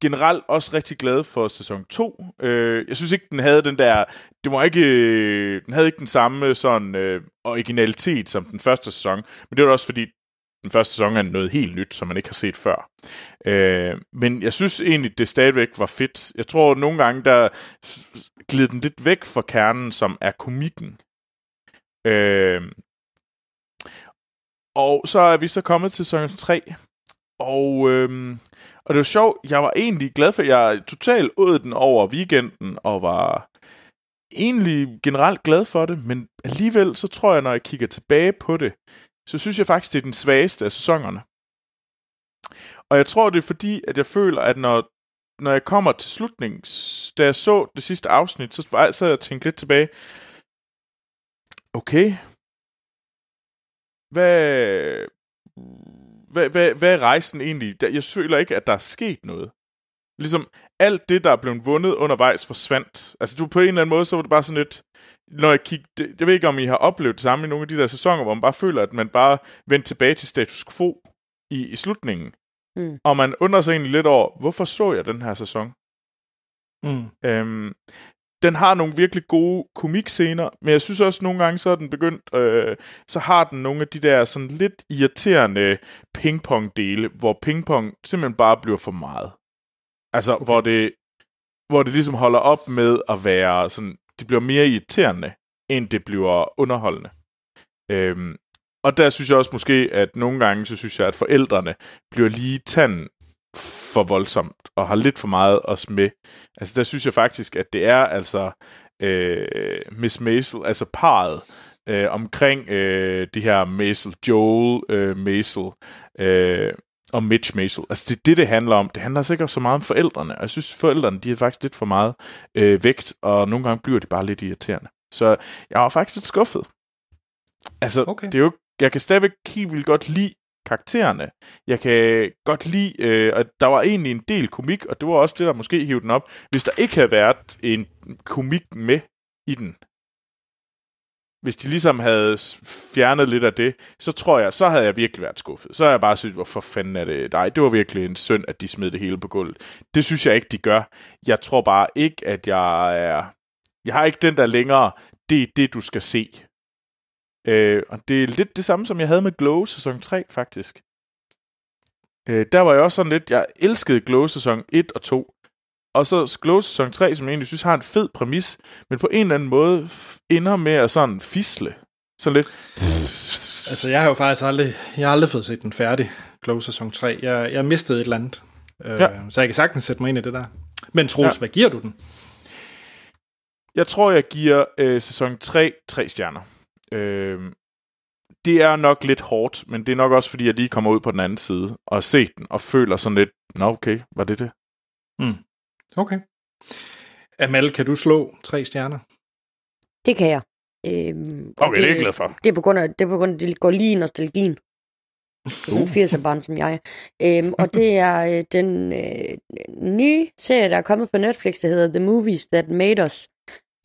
generelt også rigtig glad for sæson 2. Øh, jeg synes ikke, den havde den der, det var ikke, øh, den havde ikke den samme sådan øh, originalitet som den første sæson, men det var også fordi, den første sæson er noget helt nyt, som man ikke har set før. Øh, men jeg synes egentlig, det stadigvæk var fedt. Jeg tror, nogle gange, der gled den lidt væk fra kernen, som er komikken. Øh, og så er vi så kommet til sæson 3. Og, øh, og det var sjovt, jeg var egentlig glad for, jeg totalt åd den over weekenden, og var egentlig generelt glad for det, men alligevel så tror jeg, når jeg kigger tilbage på det, så synes jeg faktisk, det er den svageste af sæsonerne. Og jeg tror, det er fordi, at jeg føler, at når, når jeg kommer til slutningen, da jeg så det sidste afsnit, så sad jeg, og tænkte lidt tilbage, okay, hvad, hvad, hvad, hvad er rejsen egentlig? Jeg føler ikke, at der er sket noget. ligesom alt det, der er blevet vundet undervejs, forsvandt. Altså du på en eller anden måde, så var det bare sådan lidt, når jeg kigger, det, jeg ved ikke, om I har oplevet det samme i nogle af de der sæsoner, hvor man bare føler, at man bare vendte tilbage til status quo i, i slutningen. Mm. Og man undrer sig egentlig lidt over, hvorfor så jeg den her sæson? Mm. Øhm, den har nogle virkelig gode komikscener, men jeg synes også nogle gange, så er den begyndt, øh, så har den nogle af de der sådan lidt irriterende pingpong-dele, hvor pingpong simpelthen bare bliver for meget. Altså, okay. hvor det hvor det ligesom holder op med at være sådan, det bliver mere irriterende, end det bliver underholdende. Øhm, og der synes jeg også måske, at nogle gange, så synes jeg, at forældrene bliver lige tanden for voldsomt, og har lidt for meget os med. Altså der synes jeg faktisk, at det er altså øh, Miss Maisel, altså parret, øh, omkring øh, de her Maisel, Joel øh, Maisel, øh, og Mitch Maisel. Altså det er det, det handler om. Det handler ikke så meget om forældrene, og jeg synes, forældrene, de er faktisk lidt for meget øh, vægt, og nogle gange bliver de bare lidt irriterende. Så jeg var faktisk lidt skuffet. Altså, Okay. det er jo, jeg kan stadigvæk helt vildt godt lide karaktererne. Jeg kan godt lide, øh, at der var egentlig en del komik, og det var også det, der måske hævde den op, hvis der ikke havde været en komik med i den. Hvis de ligesom havde fjernet lidt af det, så tror jeg, så havde jeg virkelig været skuffet. Så havde jeg bare synes, hvorfor fanden er det dig? Det var virkelig en synd, at de smed det hele på gulvet. Det synes jeg ikke, de gør. Jeg tror bare ikke, at jeg er... Jeg har ikke den der længere, det er det, du skal se. Øh, og det er lidt det samme, som jeg havde med Glow sæson 3, faktisk. Øh, der var jeg også sådan lidt, jeg elskede Glow sæson 1 og 2. Og så Glow sæson 3, som jeg egentlig synes har en fed præmis, men på en eller anden måde ender med at sådan fisle. Sådan lidt... Altså, jeg har jo faktisk aldrig, jeg har aldrig fået set den færdig, Glow sæson 3. Jeg, jeg mistede et eller andet. Øh, Ja. Så jeg kan sagtens sætte mig ind i det der. Men Troels, ja. hvad giver du den? Jeg tror, jeg giver øh, sæson 3 tre stjerner. Øh, det er nok lidt hårdt, men det er nok også, fordi jeg lige kommer ud på den anden side og har set den, og føler sådan lidt, nå okay, var det det? Okay. Amal, kan du slå tre stjerner? Det kan jeg. Øhm, Okay, det er jeg glad for. Det er på grund af, det er på grund af, det går lige i nostalgien. Det er sådan en 80'er barn som jeg. Øhm, og det er øh, den øh, nye serie, der er kommet på Netflix, der hedder The Movies That Made Us.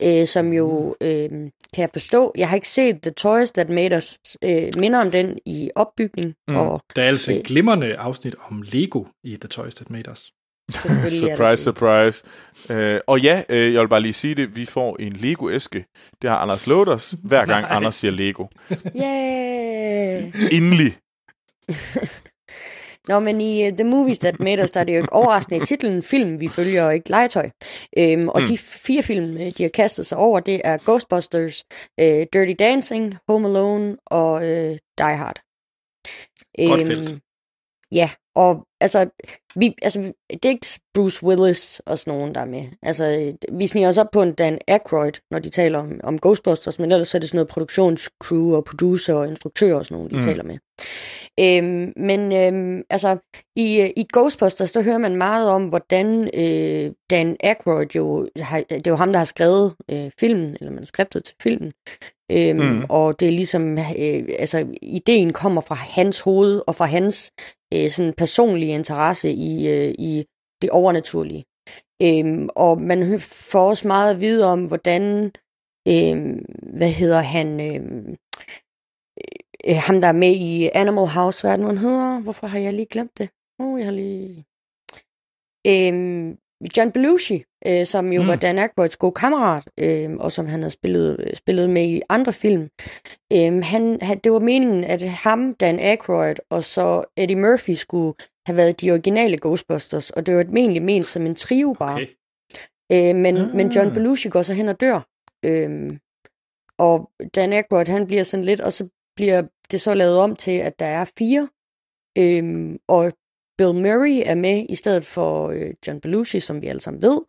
Øh, som jo, øh, kan jeg forstå, jeg har ikke set The Toys That Made Us, øh, minder om den i opbygning, Mm. og Der er altså Øh. et glimrende afsnit om Lego i The Toys That Made Us. surprise, surprise. Øh, og ja, øh, jeg vil bare lige sige det, vi får en Lego-æske. Det har Anders lovet os, hver gang Nej. Anders siger Lego. Yeah! Endelig. Nå, men i uh, The Movies That Made Us, der er det jo ikke overraskende i titlen film, vi følger og ikke legetøj. Øhm, og Mm. de fire film, øh, de har kastet sig over, det er Ghostbusters, øh, Dirty Dancing, Home Alone og øh, Die Hard. Godt felt. Ja, og altså, vi, altså, det er ikke Bruce Willis og sådan nogen, der er med. Altså, vi sniger os op på en Dan Aykroyd, når de taler om, om Ghostbusters, men ellers er det sådan noget produktionscrew og producer og instruktør og sådan nogen, de Mm. taler med. Øhm, men øhm, altså, i, øh, i Ghostbusters, der hører man meget om, hvordan øh, Dan Aykroyd jo, har, det er jo ham, der har skrevet øh, filmen, eller manuskriptet til filmen, øhm, mm. og det er ligesom, øh, altså, ideen kommer fra hans hoved, og fra hans øh, sådan personlige interesse i, øh, i det overnaturlige. Øhm, og man får også meget at vide om, hvordan, øhm, hvad hedder han, øhm, øh, ham der er med i Animal House, hvad er det nu, han hedder? Hvorfor har jeg lige glemt det? Oh, jeg har lige... Øhm, John Belushi, øh, som jo Mm. mm. var Dan Aykroyds gode kammerat, øh, og som han havde spillet, spillet med i andre film. Øh, han, han, det var meningen, at ham, Dan Aykroyd og så Eddie Murphy skulle have været de originale Ghostbusters, og det var egentlig ment som en trio bare. Okay. Øh, men, Ah. men John Belushi går så hen og dør. Øhm, og Dan Aykroyd, han bliver sådan lidt, og så bliver det så lavet om til, at der er fire. Øhm, og Bill Murray er med i stedet for øh, John Belushi, som vi alle sammen ved.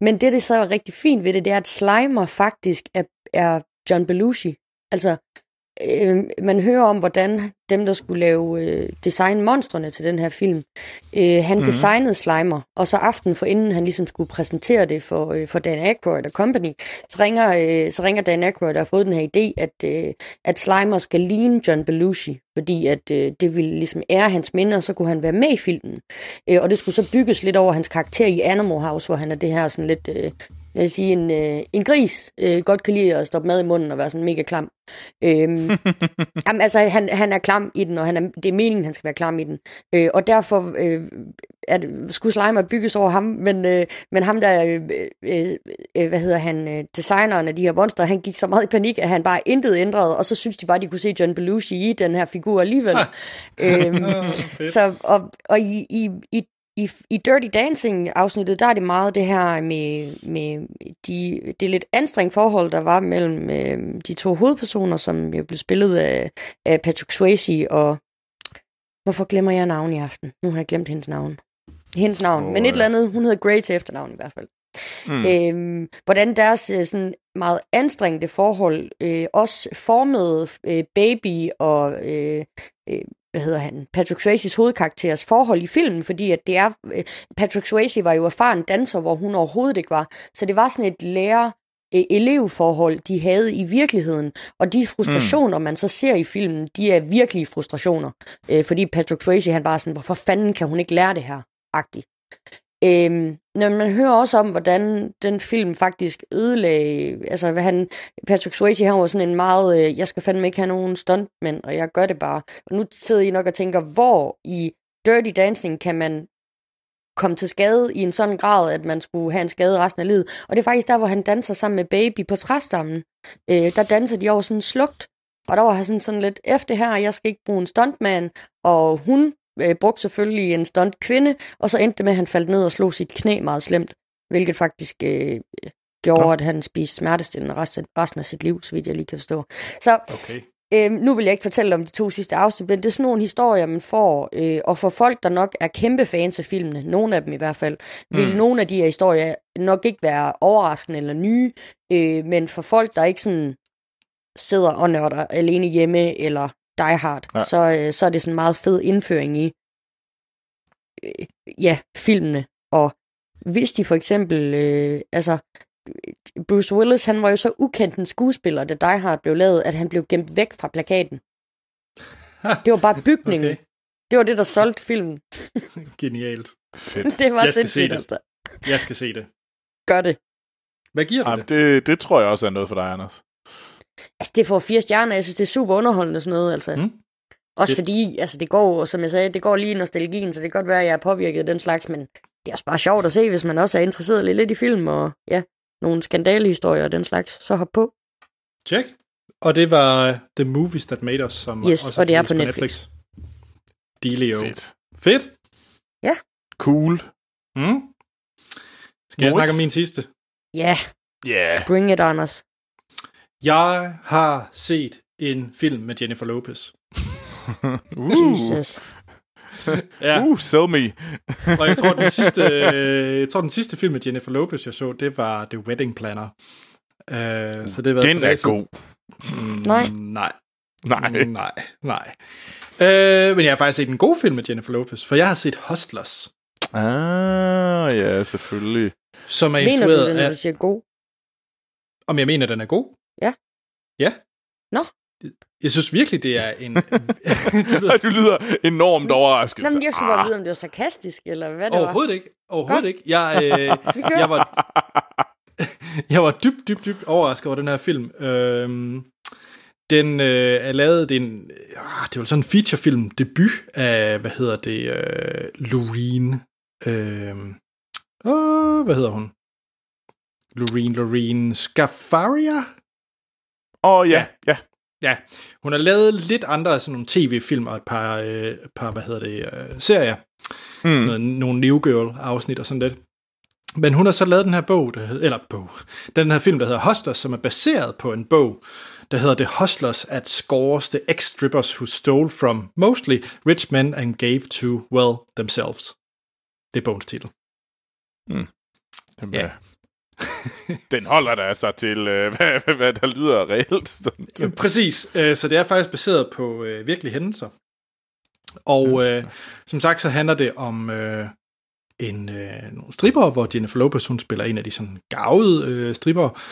Men det, det så er rigtig fint ved det, det er, at Slimer faktisk er, er John Belushi. Altså, øh, man hører om, hvordan dem, der skulle lave øh, design monstrene til den her film, øh, han mm. designede Slimer, og så aften for inden han ligesom skulle præsentere det for, øh, for Dan Aykroyd og company, så ringer, øh, så ringer Dan Aykroyd og har fået den her idé, at, øh, at Slimer skal ligne John Belushi, fordi at øh, det ville ligesom ære hans minder, og så kunne han være med i filmen. Øh, og det skulle så bygges lidt over hans karakter i Animal House, hvor han er det her sådan lidt øh, jeg vil sige, en, øh, en gris øh, godt kan lide at stoppe mad i munden og være sådan mega klam. Øhm, jamen, altså, han, han er klam i den, og han er, det er meningen, han skal være klam i den. Øh, og derfor øh, er det, skulle Slimer bygges over ham, men, øh, men ham der, øh, øh, øh, hvad hedder han, øh, designeren af de her monster, han gik så meget i panik, at han bare intet ændrede, og så synes de bare, de kunne se John Belushi i den her figur alligevel. øhm, så, og, og i, i, i i, i Dirty Dancing-afsnittet, der er det meget det her med, med de, det lidt anstrengt forhold, der var mellem øh, de to hovedpersoner, som jo blev spillet af, af Patrick Swayze og... Hvorfor glemmer jeg navn i aften? Nu har jeg glemt hendes navn. Hendes navn, oh, men et eller andet. Hun hedder Grey til efternavn i hvert fald. Mm. Øhm, hvordan deres øh, sådan meget anstrengte forhold øh, også formede øh, Baby og øh, øh, hvad hedder han, Patrick Swayze's hovedkarakteres forhold i filmen, fordi at det er, øh, Patrick Swayze var jo erfaren danser, hvor hun overhovedet ikke var. Så det var sådan et lærer øh, elevforhold, de havde i virkeligheden. Og de frustrationer, mm. man så ser i filmen, de er virkelige frustrationer. Øh, fordi Patrick Swayze, han bare sådan, hvorfor fanden kan hun ikke lære det her? Agtigt. Øhm, når man hører også om, hvordan den film faktisk ødelagde, altså hvad han, Patrick Swayze, han var sådan en meget, øh, jeg skal fandme ikke have nogen stuntmænd, og jeg gør det bare. Og nu sidder I nok og tænker, hvor i Dirty Dancing kan man komme til skade i en sådan grad, at man skulle have en skade resten af livet. Og det er faktisk der, hvor han danser sammen med Baby på træstammen. Øh, der danser de over sådan slugt. Og der var han sådan, sådan lidt, efter her, jeg skal ikke bruge en stuntman, og hun øh, brugte selvfølgelig en stunt kvinde, og så endte det med, at han faldt ned og slog sit knæ meget slemt, hvilket faktisk øh, gjorde, ja. at han spiste smertestillende resten, resten af sit liv, så vidt jeg lige kan forstå. Så okay. øh, nu vil jeg ikke fortælle om de to sidste afsnit, men det er sådan nogle historier, man får, øh, og for folk, der nok er kæmpe fans af filmene, nogle af dem i hvert fald, vil mm. nogle af de her historier nok ikke være overraskende eller nye, øh, men for folk, der ikke sådan sidder og nørder alene hjemme, eller Die Hard, ja. så, øh, så er det sådan en meget fed indføring i øh, ja, filmene. Og hvis de for eksempel, øh, altså Bruce Willis, han var jo så ukendt en skuespiller, da Die Hard blev lavet, at han blev gemt væk fra plakaten. Det var bare bygningen. Okay. Det var det, der solgte filmen. Genialt. Fedt. det var Jeg skal se det. altså. Jeg skal se det. Gør det. Hvad giver du Ja, det? det, det tror jeg også er noget for dig, Anders. Altså, det får fire stjerner. Jeg synes, det er super underholdende sådan noget, altså. Mm. Også Fedt. fordi, altså, det går, som jeg sagde, det går lige i nostalgien, så det kan godt være, at jeg er påvirket af den slags, men det er også bare sjovt at se, hvis man også er interesseret lidt, lidt i film, og ja, nogle skandalehistorier og den slags, så hop på. Check. Og det var The Movies That Made Us, som Yes, også og det er på Netflix. Delio. Fedt. Fedt. Cool. Mm. Skal jeg Moritz? snakke om min sidste? Ja, Ja. Yeah. bring it, Anders. Jeg har set en film med Jennifer Lopez. Uh. Jesus. Ja, Uh, sell me. og jeg tror, den sidste, øh, jeg tror, den sidste film med Jennifer Lopez, jeg så, det var The Wedding Planner. Uh, så det været Den er god. Mm, Nej. Nej. Nej. Mm, nej, nej. Øh, men jeg har faktisk set en god film med Jennifer Lopez, for jeg har set Hustlers, Ah, ja, selvfølgelig. som er Mener du instrueret det, når af... du siger god? Om jeg mener, den er god? Ja. Ja. Nå. Jeg synes virkelig, det er en... Ej, du lyder enormt overrasket. Nå, men jeg skulle bare Ah. vide, om det var sarkastisk, eller hvad det var. Overhovedet ikke. Overhovedet Godt. ikke. Jeg, øh, jeg var, jeg var dybt, dybt, dybt overrasket over den her film. Øhm, den øh, er lavet, det er en, øh, det var sådan en featurefilm debut af, hvad hedder det, øh, Loreen. Øh, åh, hvad hedder hun? Loreen, Loreen Scafaria? Åh, oh, ja, ja. Ja, hun har lavet lidt andre af sådan nogle tv-film og et par, øh, par hvad hedder det, øh, serier. Mm. Noget, nogle New Girl-afsnit og sådan lidt. Men hun har så lavet den her bog, der hedder, eller bog, den her film, der hedder Hustlers, som er baseret på en bog, der hedder The Hustlers at Scores the Ex-Strippers Who Stole From Mostly Rich Men and Gave to, well, themselves. Det er bogens titel. Jamen, Ja. Den holder der sig til, øh, hvad, hvad, hvad der lyder reelt. Sådan. Ja, præcis. Øh, Så det er faktisk baseret på øh, virkelige hændelser. Og øh, som sagt, så handler det om øh, en øh, nogle stripper, hvor Jennifer Lopez, hun spiller en af de sådan gavede øh, stripper.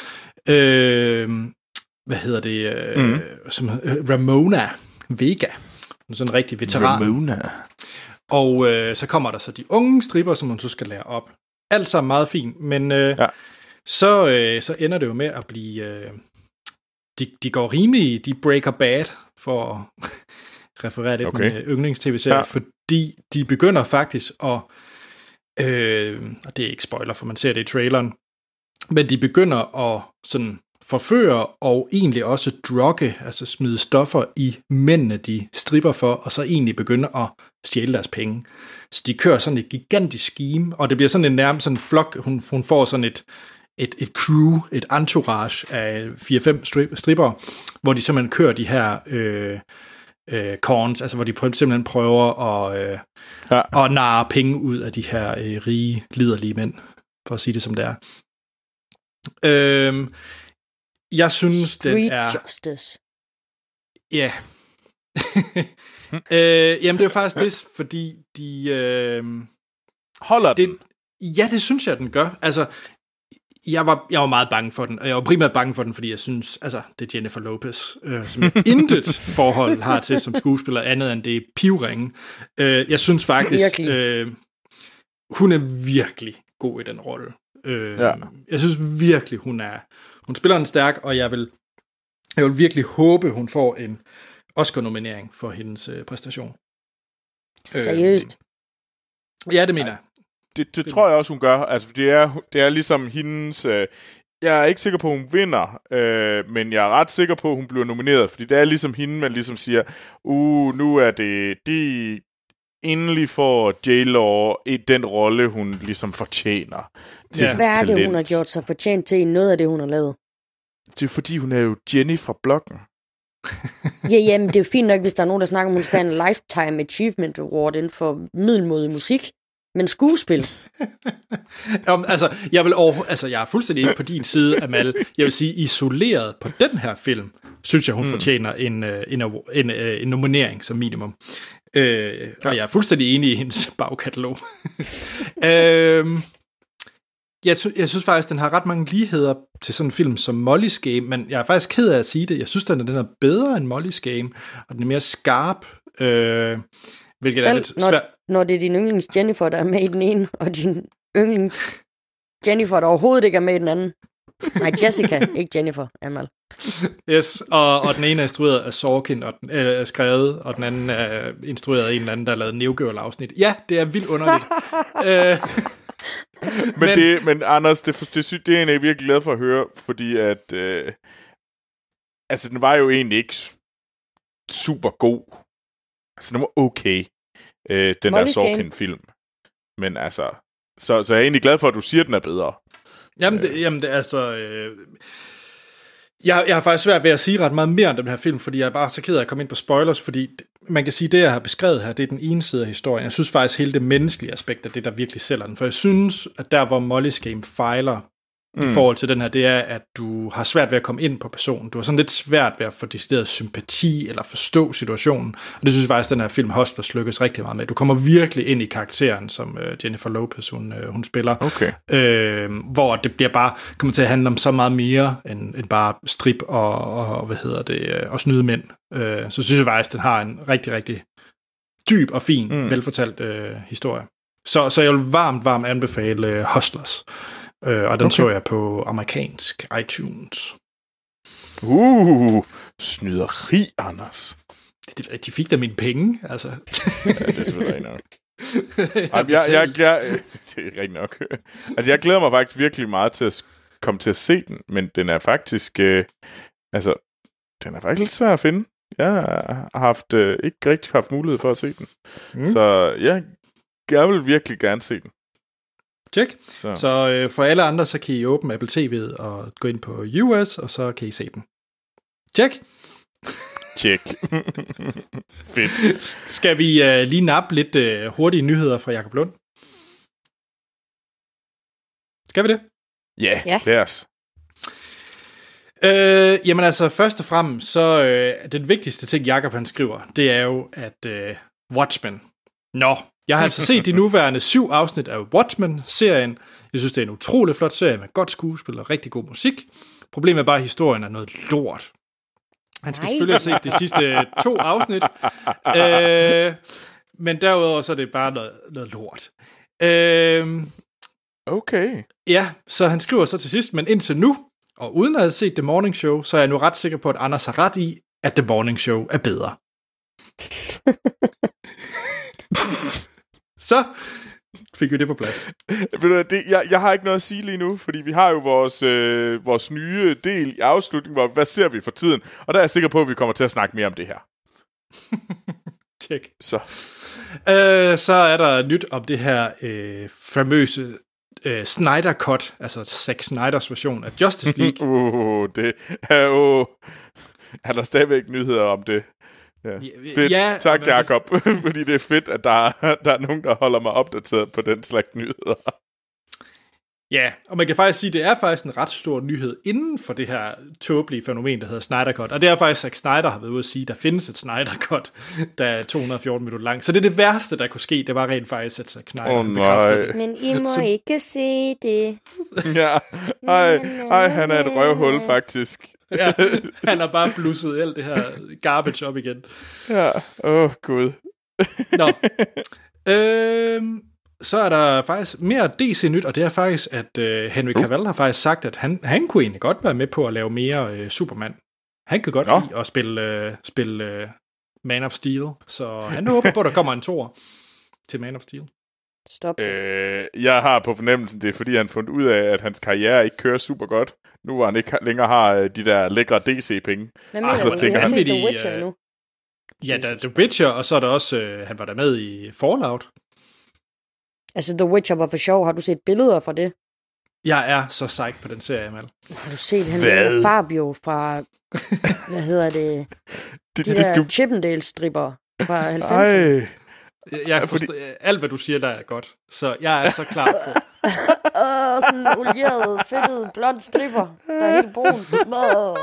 Øh, hvad hedder det? Øh, mm. som, øh, Ramona Vega. Hun er sådan en rigtig veteran. Ramona. Og øh, så kommer der så de unge stripper, som man så skal lære op. Alt sammen meget fint, men øh, Ja. Så, øh, så ender det jo med at blive... Øh, de, de går rimelig... De breaker bad, for at referere lidt Okay. med yndlings-tv-serier, Ja. ja. fordi de begynder faktisk at... Øh, og det er ikke spoiler, for man ser det i traileren, men de begynder at sådan forføre og egentlig også drugge, altså smide stoffer i mændene, de stripper for, og så egentlig begynde at stjæle deres penge. Så de kører sådan et gigantisk scheme, og det bliver sådan en nærmest sådan en flok, hun, hun får sådan et, et, et crew, et entourage af 4-5 strip, stripper, hvor de simpelthen kører de her øh, øh, corns, altså hvor de simpelthen prøver at, øh, Ja. at narre penge ud af de her øh, rige, liderlige mænd, for at sige det som det er. Øhm, jeg synes, den Street er... Justice. Ja. øh, jamen, det er jo faktisk det, fordi de... Øh, Holder det, den? ja, det synes jeg, den gør. Altså, jeg var, jeg var meget bange for den, og jeg var primært bange for den, fordi jeg synes, altså, det er Jennifer Lopez, øh, som jeg intet forhold har til som skuespiller, andet end det er pivringe. Øh, jeg synes faktisk, Virkelig. øh, hun er virkelig god i den rolle. Øh, Ja. Jeg synes virkelig, hun er, hun spiller en stærk, og jeg vil, jeg vil virkelig håbe, hun får en Oscar-nominering for hendes øh, præstation. Øh, Seriøst. Ja, det mener jeg. Det, det tror jeg også, hun gør. Altså, det er, det er ligesom hendes... Øh, jeg er ikke sikker på, at hun vinder, øh, men jeg er ret sikker på, at hun bliver nomineret, fordi det er ligesom hende, man ligesom siger, uh, nu er det... De, endelig får J-Law i den rolle, hun ligesom fortjener. Til Ja. Hvad er det, hun talent. har gjort sig fortjent til i noget af det, hun har lavet? Det er fordi, hun er jo Jenny fra bloggen. Ja, jamen, det er jo fint nok, hvis der er nogen, der snakker om, at hun skal have en Lifetime Achievement Award inden for middelmodig musik. Men skuespil, Om, altså, jeg vil over, altså, jeg er fuldstændig på din side, Amal. Jeg vil sige, isoleret på den her film, synes jeg, hun mm. fortjener en, øh, en, en, øh, en nominering som minimum. Øh, og jeg er fuldstændig enig i hendes bagkatalog. øh, jeg, sy- jeg synes faktisk, den har ret mange ligheder til sådan en film som Molly's Game, men jeg er faktisk ked af at sige det. Jeg synes, den er, den er bedre end Molly's Game, og den er mere skarp, øh, hvilket er selv lidt når, svært. når det er din yndlings Jennifer, der er med i den ene, og din yndlings Jennifer, der overhovedet ikke er med i den anden. Nej, Jessica, ikke Jennifer, Amal. Yes, og, og den ene er instrueret af Sorkin, og den øh, er skrevet, og den anden er instrueret af en eller anden, der har lavet New Girl-afsnit. Ja, det er vildt underligt. øh, Men, Men- det, men Anders, det, det, det, det er jeg virkelig glad for at høre, fordi at... Øh, altså, den var jo egentlig ikke super god. Altså, den var okay, øh, den der Molly's Game. Sorkin-film. Men altså... Så, så jeg er egentlig glad for, at du siger, at den er bedre. jamen, det, jamen, det er altså... Øh, jeg, jeg har faktisk svært ved at sige ret meget mere om den her film, fordi jeg er bare så ked af at komme ind på spoilers, fordi man kan sige, det jeg har beskrevet her, det er den ene side af historien. Jeg synes faktisk, hele det menneskelige aspekt af det, der virkelig sælger den. For jeg synes, at der, hvor Molly's Game fejler, mm. i forhold til den her, det er, at du har svært ved at komme ind på personen. Du har sådan lidt svært ved at få decideret sympati eller forstå situationen. Og det synes jeg faktisk, at den her film Hustlers lykkes rigtig meget med. Du kommer virkelig ind i karakteren, som øh, Jennifer Lopez hun, øh, hun spiller. Okay. Øh, hvor det bliver bare kommer til at handle om så meget mere end, end bare strip og, og, og hvad hedder det øh, og snyde mænd. Øh, så synes jeg faktisk, at den har en rigtig, rigtig dyb og fin, mm. velfortalt øh, historie. Så, så jeg vil varmt, varmt anbefale øh, Hustlers. Øh, og den okay. så jeg på amerikansk iTunes. Uh, snyderi, Anders. De, de fik da mine penge, altså. Ja, det er selvfølgelig nok. Ej, jeg, jeg, jeg, det er rigtigt nok. Altså, jeg glæder mig faktisk virkelig meget til at komme til at se den, men den er faktisk, øh, altså, den er faktisk lidt svær at finde. Jeg har haft, øh, ikke rigtig haft mulighed for at se den. Mm. Mm. Så jeg, jeg vil virkelig gerne se den. Tjek. Så, så. Øh, for alle andre, så kan I åbne Apple TV'et og gå ind på US, og så kan I se den. Tjek. tjek. Fedt. Skal vi øh, lige nappe lidt øh, hurtige nyheder fra Jakob Lund? Skal vi det? Ja, Ja. lad os. Øh, jamen altså, først og fremmest, så øh, den vigtigste ting, Jacob han skriver, det er jo, at øh, Watchmen. Nå, jeg har altså set de nuværende syv afsnit af Watchmen-serien. Jeg synes, det er en utrolig flot serie med godt skuespil og rigtig god musik. Problemet er bare, at historien er noget lort. Han skal Nej. selvfølgelig have set de sidste to afsnit. Øh, men derudover så er det bare noget, noget lort. Øh, Okay. Ja, så han skriver så til sidst, men indtil nu, og uden at have set The Morning Show, så er jeg nu ret sikker på, at Anders har ret i, at The Morning Show er bedre. så fik vi det på plads. Det, jeg, jeg har ikke noget at sige lige nu, fordi vi har jo vores, øh, vores nye del i afslutningen, hvor hvad ser vi for tiden? Og der er jeg sikker på, at vi kommer til at snakke mere om det her. Tjek. Så Øh, så er der nyt om det her øh, famøse øh, Snyder Cut, altså Zack Snyders version af Justice League. uh, det er jo... Er der stadigvæk nyheder om det? Ja. Fedt. Ja, tak, men Jacob. fordi det er fedt, at der, er- der er nogen, der holder mig opdateret på den slags nyheder. Ja, og man kan faktisk sige, at det er faktisk en ret stor nyhed inden for det her tåbelige fænomen, der hedder Snyder Cut. Og det er faktisk, at Snyder har været ude at sige, at der findes et Snyder Cut, der er 214 minutter lang. Så det er det værste, der kunne ske. Det var rent faktisk, at Zack Snyder oh, nej. det. Men I må ikke se det. ja. Ej, ej, han er et røvhul, faktisk. Ja, han har bare blusset alt det her garbage op igen. Ja. Åh, oh, gud. Nå. øhm, så er der faktisk mere DC-nyt, og det er faktisk, at øh, Henry Cavill har faktisk sagt, at han, han kunne egentlig godt være med på at lave mere øh, Superman. Han kan godt Nå. lide at spille, øh, spille øh, Man of Steel, så han håber på, at der kommer en tor til Man of Steel. Stop. Øh, jeg har på fornemmelsen, det er fordi, han har fundet ud af, at hans karriere ikke kører super godt. Nu hvor han ikke længere har øh, de der lækre DC-penge. Hvad ah, mener så du? har han- set The Witcher øh, nu. Ja, der er The Witcher, og så er der også, øh, han var der med i Fallout. Altså, The Witcher var for sjov. Har du set billeder fra det? Jeg er så psyched på den serie, Mal. Har du set han Hvad? Fabio fra, hvad hedder det, Det, de det, der du, Chippendale-stripper fra 90'erne? Jeg fordi- forstår, alt, hvad du siger, der er godt. Så jeg er så klar på. Åh, sådan en olieret, fedtet, blond stripper, der er helt brun. Åh.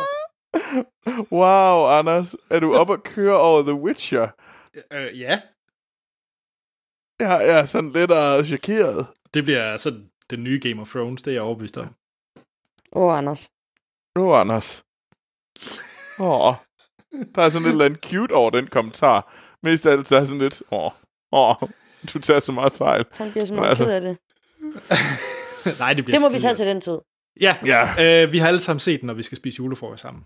wow, Anders. Er du oppe at køre over The Witcher? øh, ja, Jeg er sådan lidt uh, chokeret. det bliver sådan den nye Game of Thrones, det er jeg overbevist om. Åh, oh, Anders. Nu, Anders. Åh, der er sådan lidt eller andet cute over den kommentar. Mest af det, der er sådan lidt, åh, åh, du tager så meget fejl. Han bliver så meget altså- ked af det. Nej, det bliver Det må vi skide tage til den tid. Ja. Ja, ja. Øh, vi har alle sammen set den, når vi skal spise julefrokost sammen.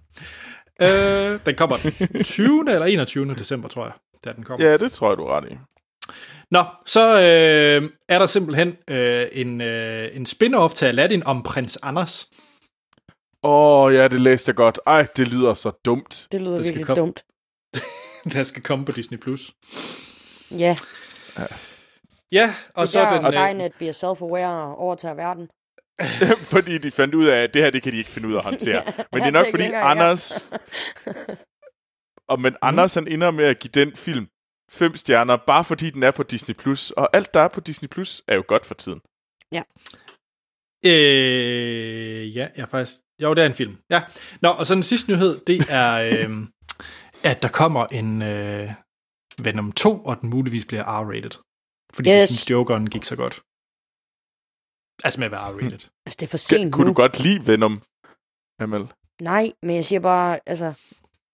Øh, den kommer den 20. eller 21. december, tror jeg, da den kommer. Ja, det tror jeg, du er ret i. Nå, så øh, er der simpelthen øh, en, øh, en spin-off til Aladdin om prins Anders. Åh, oh, ja, det læste jeg godt. Ej, det lyder så dumt. Det lyder Det skal virkelig komme. dumt. der skal komme på Disney+. Plus. Ja, Ja, og det så er den... der, øh, Skynet bliver self-aware og overtager verden. fordi de fandt ud af, at det her, det kan de ikke finde ud af at håndtere. Ja, Men det er nok fordi længere, ja. Anders... Og men Anders, han ender med at give den film fem stjerner, bare fordi den er på Disney+. Plus. Og alt, der er på Disney+, Plus er jo godt for tiden. Øh, ja, jeg er faktisk... Jo, det er en film. Ja. Nå, og så den sidste nyhed, det er, øh, at der kommer en øh, Venom 2, og den muligvis bliver R-rated. Fordi yes. Jeg synes, Jokeren gik så godt. Altså med at være R-rated. Altså, det er for sent kunne nu. du godt lide Venom, Emil? Nej, men jeg siger bare, altså...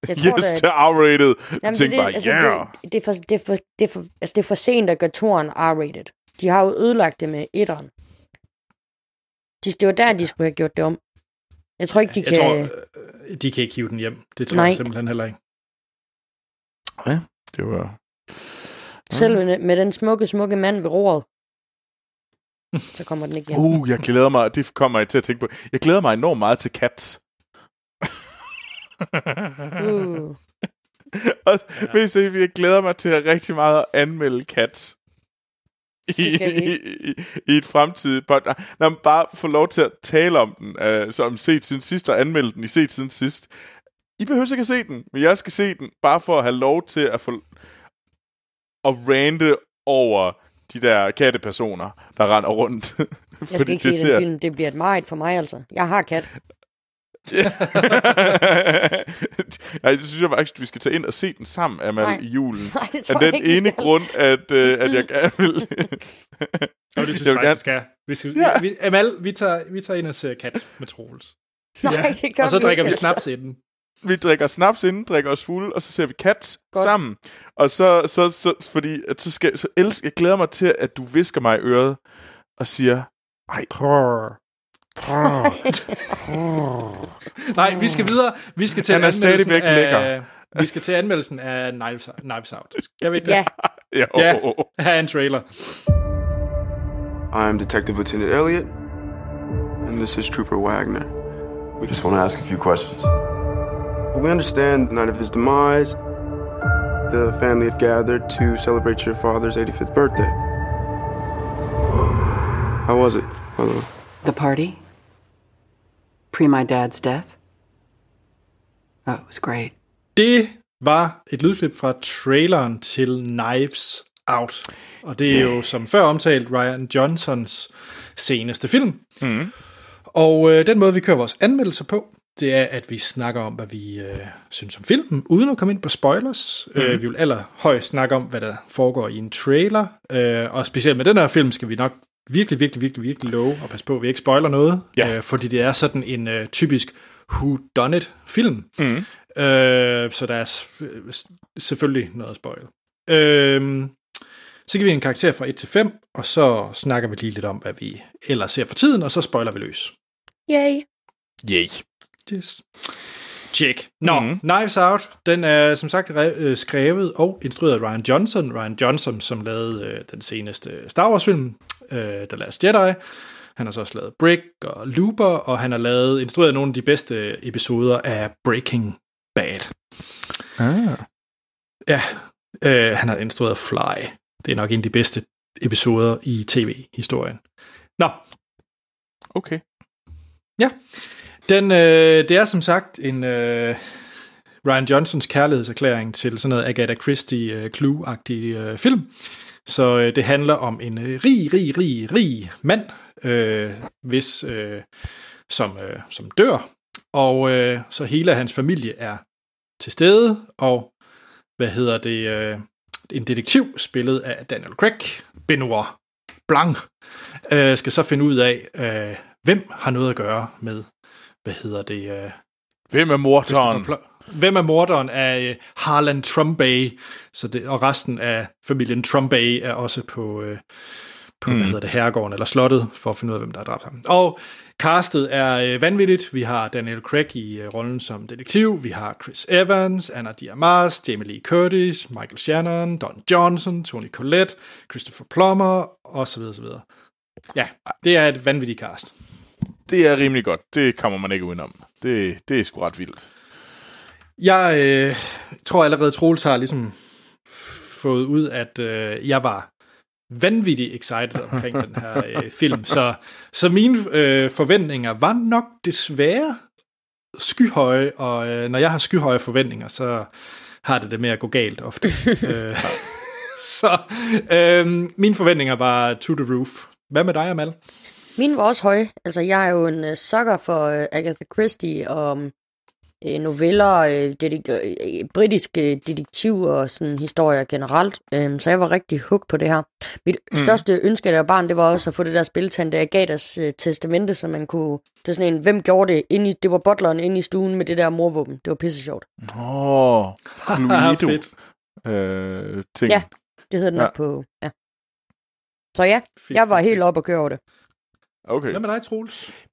Jeg tror, Yes, da, til R-rated. Du Jamen, tænker bare, altså, yeah. det, det, er for, det, er for, det, er for, altså, det er for sent at gøre toren R-rated. De har jo ødelagt det med etteren. De, det var der, de skulle have gjort det om. Jeg tror ikke, de jeg kan... tror, øh, de kan ikke hive den hjem. Det tror Nej. jeg simpelthen heller ikke. Det var... Selv med, den smukke, smukke mand ved roret. Så kommer den ikke hjem. Uh, jeg glæder mig, det kommer jeg til at tænke på. Jeg glæder mig enormt meget til Cats. Uh. Og hvis I, jeg glæder mig til at rigtig meget at anmelde Cats. I, i, i, i et fremtidigt podcast. Når man bare får lov til at tale om den, uh, som set siden sidst, og anmelde den i set siden sidst. I behøver ikke at se den, men jeg skal se den, bare for at have lov til at få at rante over de der kattepersoner, der render rundt. Jeg skal ikke se den film. Det bliver et meget for mig, altså. Jeg har kat. Ej, det synes jeg faktisk, vi skal tage ind og se den sammen, Amal, Nej. i julen. Nej, det Af tror den jeg ikke, vi ene skal. grund, at, øh, at jeg gerne vil... Og det synes Jeg jeg faktisk, skal. Vi, synes, Ja. ja. vi, Amal, vi tager, vi tager ind og ser kat med Troels. Nej, det gør Og så vi drikker ikke, vi altså. snaps inden. Vi drikker snaps inden, drikker os fulde, og så ser vi Cats Godt. sammen. Og så, så, så fordi, at så, skal, så elsker, jeg glæder mig til, at du visker mig i øret og siger, ej, Nej, vi skal videre. Vi skal til Han er anmeldelsen stadigvæk af, lækker. Vi skal til anmeldelsen af Knives, Knives Out. Skal vi ikke Ja, det? ja, Ja. oh, oh, oh. Her er en trailer. I'm Detective Lieutenant Elliot, and this is Trooper Wagner. We just want to ask a few questions. We understand the night of his demise, the family have gathered to celebrate your father's 85th birthday. How was it, by the way? The party? Pre my dad's death? Oh, it was great. Det var et lydklip fra traileren til Knives Out. Og det er jo som før omtalt Ryan Johnsons seneste film. Mm. Og øh, den måde, vi kører vores anmeldelser på, det er, at vi snakker om, hvad vi øh, synes om filmen, uden at komme ind på spoilers. Mm. Øh, vi vil allerhøjst snakke om, hvad der foregår i en trailer. Øh, og specielt med den her film skal vi nok virkelig, virkelig, virkelig, virkelig love og passe på, at vi ikke spoiler noget. Ja. Øh, fordi det er sådan en øh, typisk who done it film. Mm. Øh, så der er s- øh, s- selvfølgelig noget at spoil. Øh, så giver vi en karakter fra 1 til 5, og så snakker vi lige lidt om, hvad vi ellers ser for tiden, og så spoiler vi løs. yay. Yay. Yes. Check. Nå, mm. Knives Out, den er som sagt øh, skrevet og instrueret af Ryan Johnson. Ryan Johnson, som lavede øh, den seneste Star Wars-film, øh, The Last Jedi. Han har så også lavet Brick og Looper, og han har lavet, instrueret nogle af de bedste episoder af Breaking Bad. Ah. Ja, øh, han har instrueret Fly. Det er nok en af de bedste episoder i tv-historien. Nå, Okay. Den, øh, det er som sagt en øh, Ryan Johnsons kærlighedserklæring til sådan noget Agatha Christie øh, Clue-agtig øh, film. Så øh, det handler om en øh, rig, rig, rig, rig mand, øh, hvis, øh, som, øh, som dør. Og øh, så hele hans familie er til stede, og hvad hedder det, øh, en detektiv spillet af Daniel Craig, Benoit Blanc, øh, skal så finde ud af, øh, hvem har noget at gøre med hvad hedder det? Øh, Hvem er Pl- Hvem er morderen af øh, Harlan Trumbay? Så det, og resten af familien Trumbay er også på, øh, på mm. hvad hedder det, herregården eller slottet, for at finde ud af, hvem der har dræbt ham. Og castet er øh, vanvittigt. Vi har Daniel Craig i øh, rollen som detektiv. Vi har Chris Evans, Anna Diarmas, Jamie Lee Curtis, Michael Shannon, Don Johnson, Tony Collette, Christopher Plummer, osv. osv. Ja, det er et vanvittigt cast. Det er rimelig godt. Det kommer man ikke udenom. Det, det er sgu ret vildt. Jeg øh, tror allerede, Troels har ligesom fået ud, at øh, jeg var vanvittigt excited omkring den her øh, film. Så, så mine øh, forventninger var nok desværre skyhøje, og øh, når jeg har skyhøje forventninger, så har det det med at gå galt ofte. øh, så øh, mine forventninger var to the roof. Hvad med dig, Amal? Min var også høj. Altså, jeg er jo en uh, sucker for uh, Agatha Christie og um, noveller, uh, uh, britiske detektiver og sådan historier generelt. Um, så jeg var rigtig hooked på det her. Mit mm. største ønske, da jeg var barn, det var også at få det der spil Tante Agatas uh, testamente, så man kunne... Det er sådan en, hvem gjorde det? Inde i, det var butleren inde i stuen med det der morvåben. Det var pisse sjovt. Åh, oh, Cluedo. Fedt. øh, ting. Ja. Det hedder den Ja. ja. på... Ja. Så ja, Fedt, jeg var fedt, helt fedt. op og køre over det. Okay. Hvad med dig, Troels?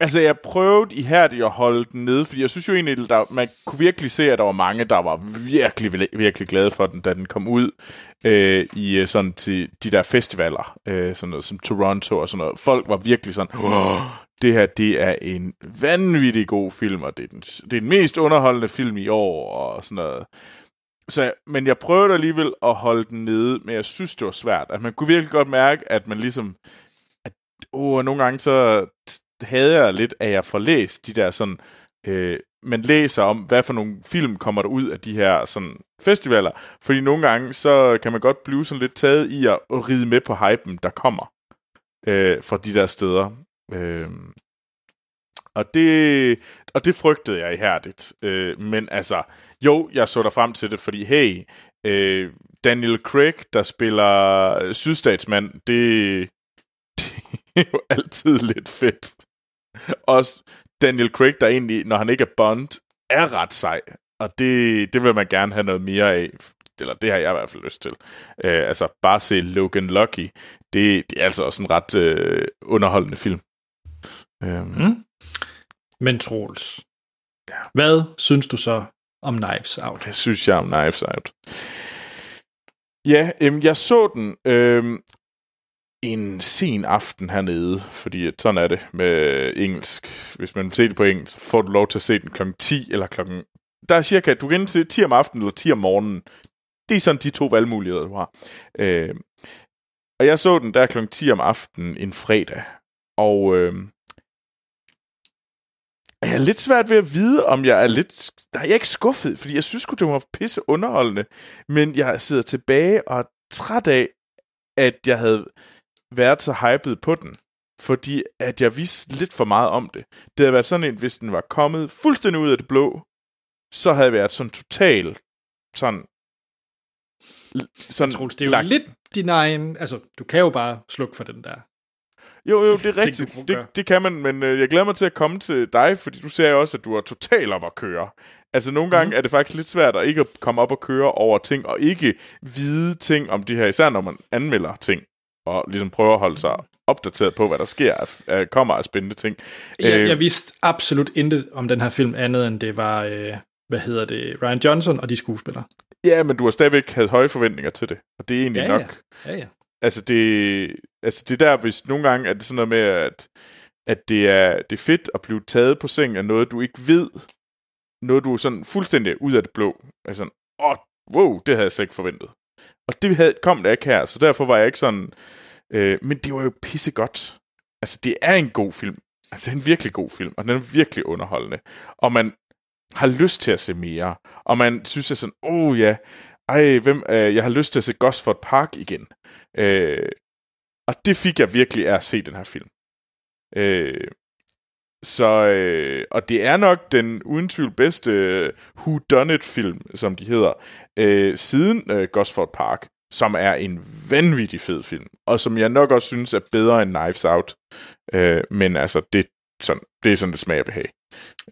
Altså, jeg prøvede ihærdigt at holde den nede, fordi jeg synes jo egentlig, der, man kunne virkelig se, at der var mange, der var virkelig, virkelig glade for den, da den kom ud øh, i øh, sådan til de der festivaler, øh, sådan noget som Toronto og sådan noget. Folk var virkelig sådan, oh, det her, det er en vanvittig god film, og det er den, det er den mest underholdende film i år, og sådan noget. Så, men jeg prøvede alligevel at holde den nede, men jeg synes, det var svært. At man kunne virkelig godt mærke, at man ligesom... Og oh, nogle gange så havde jeg lidt, at jeg får læst de der sådan øh, man læser om, hvad for nogle film kommer der ud af de her sådan, festivaler. Fordi nogle gange, så kan man godt blive sådan lidt taget i at, at ride med på hypen, der kommer øh, fra de der steder. Øh, og det, og det frygtede jeg ihærdigt. Øh, men altså, jo, jeg så der frem til det, fordi hey, øh, Daniel Craig, der spiller øh, sydstatsmand, det er jo altid lidt fedt. Også Daniel Craig, der egentlig, når han ikke er Bond, er ret sej. Og det, det vil man gerne have noget mere af. Eller det har jeg i hvert fald lyst til. Øh, altså, bare se Logan Lucky. Det, det er altså også en ret øh, underholdende film. Øh, Mm. Men Troels, ja. hvad synes du så om Knives Out? Hvad synes jeg om Knives Out? Ja, øhm, jeg så den øhm, en sen aften hernede, fordi sådan er det med engelsk. Hvis man ser det på engelsk, så får du lov til at se den kl. 10 eller klokken... Der er cirka, du kan se 10 om aftenen eller 10 om morgenen. Det er sådan de to valgmuligheder, du har. Øh, og jeg så den der kl. 10 om aftenen en fredag. Og øh, jeg er lidt svært ved at vide, om jeg er lidt... Nej, jeg er ikke skuffet, fordi jeg synes det var pisse underholdende. Men jeg sidder tilbage og er træt af, at jeg havde været så hyped på den. Fordi at jeg vidste lidt for meget om det. Det havde været sådan en, hvis den var kommet fuldstændig ud af det blå, så havde jeg været sådan total sådan... sådan Troels, det er jo lagt- lidt din egen... Altså, du kan jo bare slukke for den der. Jo, jo, det er rigtigt. gøre. Det, det kan man, men øh, jeg glæder mig til at komme til dig, fordi du ser jo også, at du er total op at køre. Altså, nogle gange Mhm. er det faktisk lidt svært at ikke at komme op og køre over ting, og ikke vide ting om de her, især når man anmelder ting, og ligesom prøver at holde sig opdateret på, hvad der sker, af- kommer af spændende ting. Jeg, Øh, jeg vidste absolut intet om den her film, andet end det var, øh, hvad hedder det, Ryan Johnson og de skuespillere. Ja, men du har stadigvæk havde høje forventninger til det, og det er egentlig Ja, nok. ja. Ja. Altså det, altså det er der, hvis nogle gange er det sådan noget med, at, at det, er, det er fedt at blive taget på sengen af noget, du ikke ved. Noget, du er sådan fuldstændig ud af det blå. Altså sådan, åh, wow, det havde jeg slet ikke forventet. Og det havde, kom der ikke her, så derfor var jeg ikke sådan... Øh, men det var jo pissegodt. Altså, det er en god film. Altså, en virkelig god film, og den er virkelig underholdende. Og man har lyst til at se mere. Og man synes, at sådan, åh oh, ja, ej, hvem, øh, jeg har lyst til at se Gosford Park igen. Øh, og det fik jeg virkelig af at se den her film. Øh, så, øh, og det er nok den uden tvivl bedste øh, Who Done It film, som de hedder, øh, siden øh, Gosford Park, som er en vanvittig fed film, og som jeg nok også synes er bedre end Knives Out. Øh, men altså, det, sådan, det er sådan, det smager behag.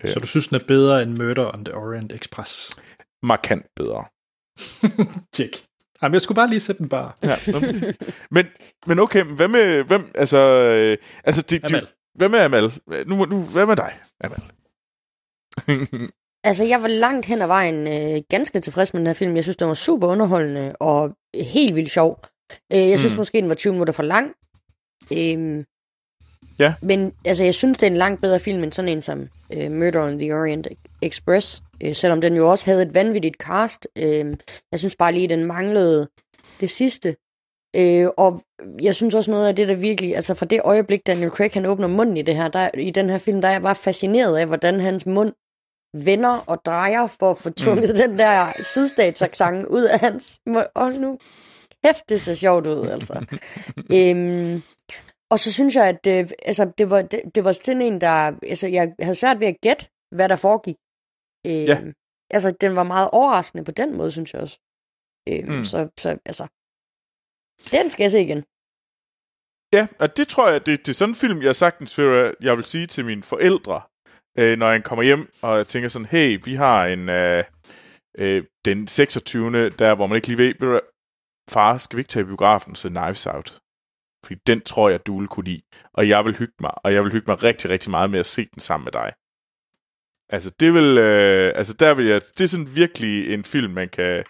Øh, Så du synes, den er bedre end Murder on the Orient Express? markant bedre. Tjek. Jamen, jeg skulle bare lige sætte den bare. Ja, men men, okay, hvad med, hvem, altså, øh, altså det, Amal. Hvad med Amal? Nu, nu, hvad med dig, Amal? Altså, jeg var langt hen ad vejen øh, ganske tilfreds med den her film. Jeg synes, den var super underholdende og helt vildt sjov. Øh, jeg synes Mm. måske, den var 20 minutter for lang. Øhm, Ja. Men altså, jeg synes, det er en langt bedre film end sådan en som øh, Murder on the Orient Express. Øh, selvom den jo også havde et vanvittigt cast. Øh, jeg synes bare lige, den manglede det sidste. Øh, og jeg synes også noget af det, der virkelig... Altså fra det øjeblik, Daniel Craig han åbner munden i, det her, der, i den her film, der er jeg bare fascineret af, hvordan hans mund vender og drejer for at få tvunget mm. den der sydstatsaksang ud af hans mund. Og nu kæft, det ser sjovt ud, altså. øhm, og så synes jeg, at øh, altså, det, var, det, det var sådan en, der... Altså, jeg havde svært ved at gætte, hvad der foregik. Øh, Ja. Altså, den var meget overraskende på den måde, synes jeg også. Øh, Mm. mm. så, så, altså... Den skal jeg se igen. Ja, og det tror jeg, det, det er sådan en film, jeg sagtens vil, jeg vil sige til mine forældre, øh, når jeg kommer hjem, og jeg tænker sådan, hey, vi har en, øh, øh, den 26. der, hvor man ikke lige ved, ved far, skal vi ikke tage biografen og Knives Out? Fordi den tror jeg, du vil kunne lide. Og jeg vil hygge mig, og jeg vil hygge mig rigtig, rigtig meget med at se den sammen med dig. Altså, det vil, øh, altså der vil jeg, det er sådan virkelig en film, man kan,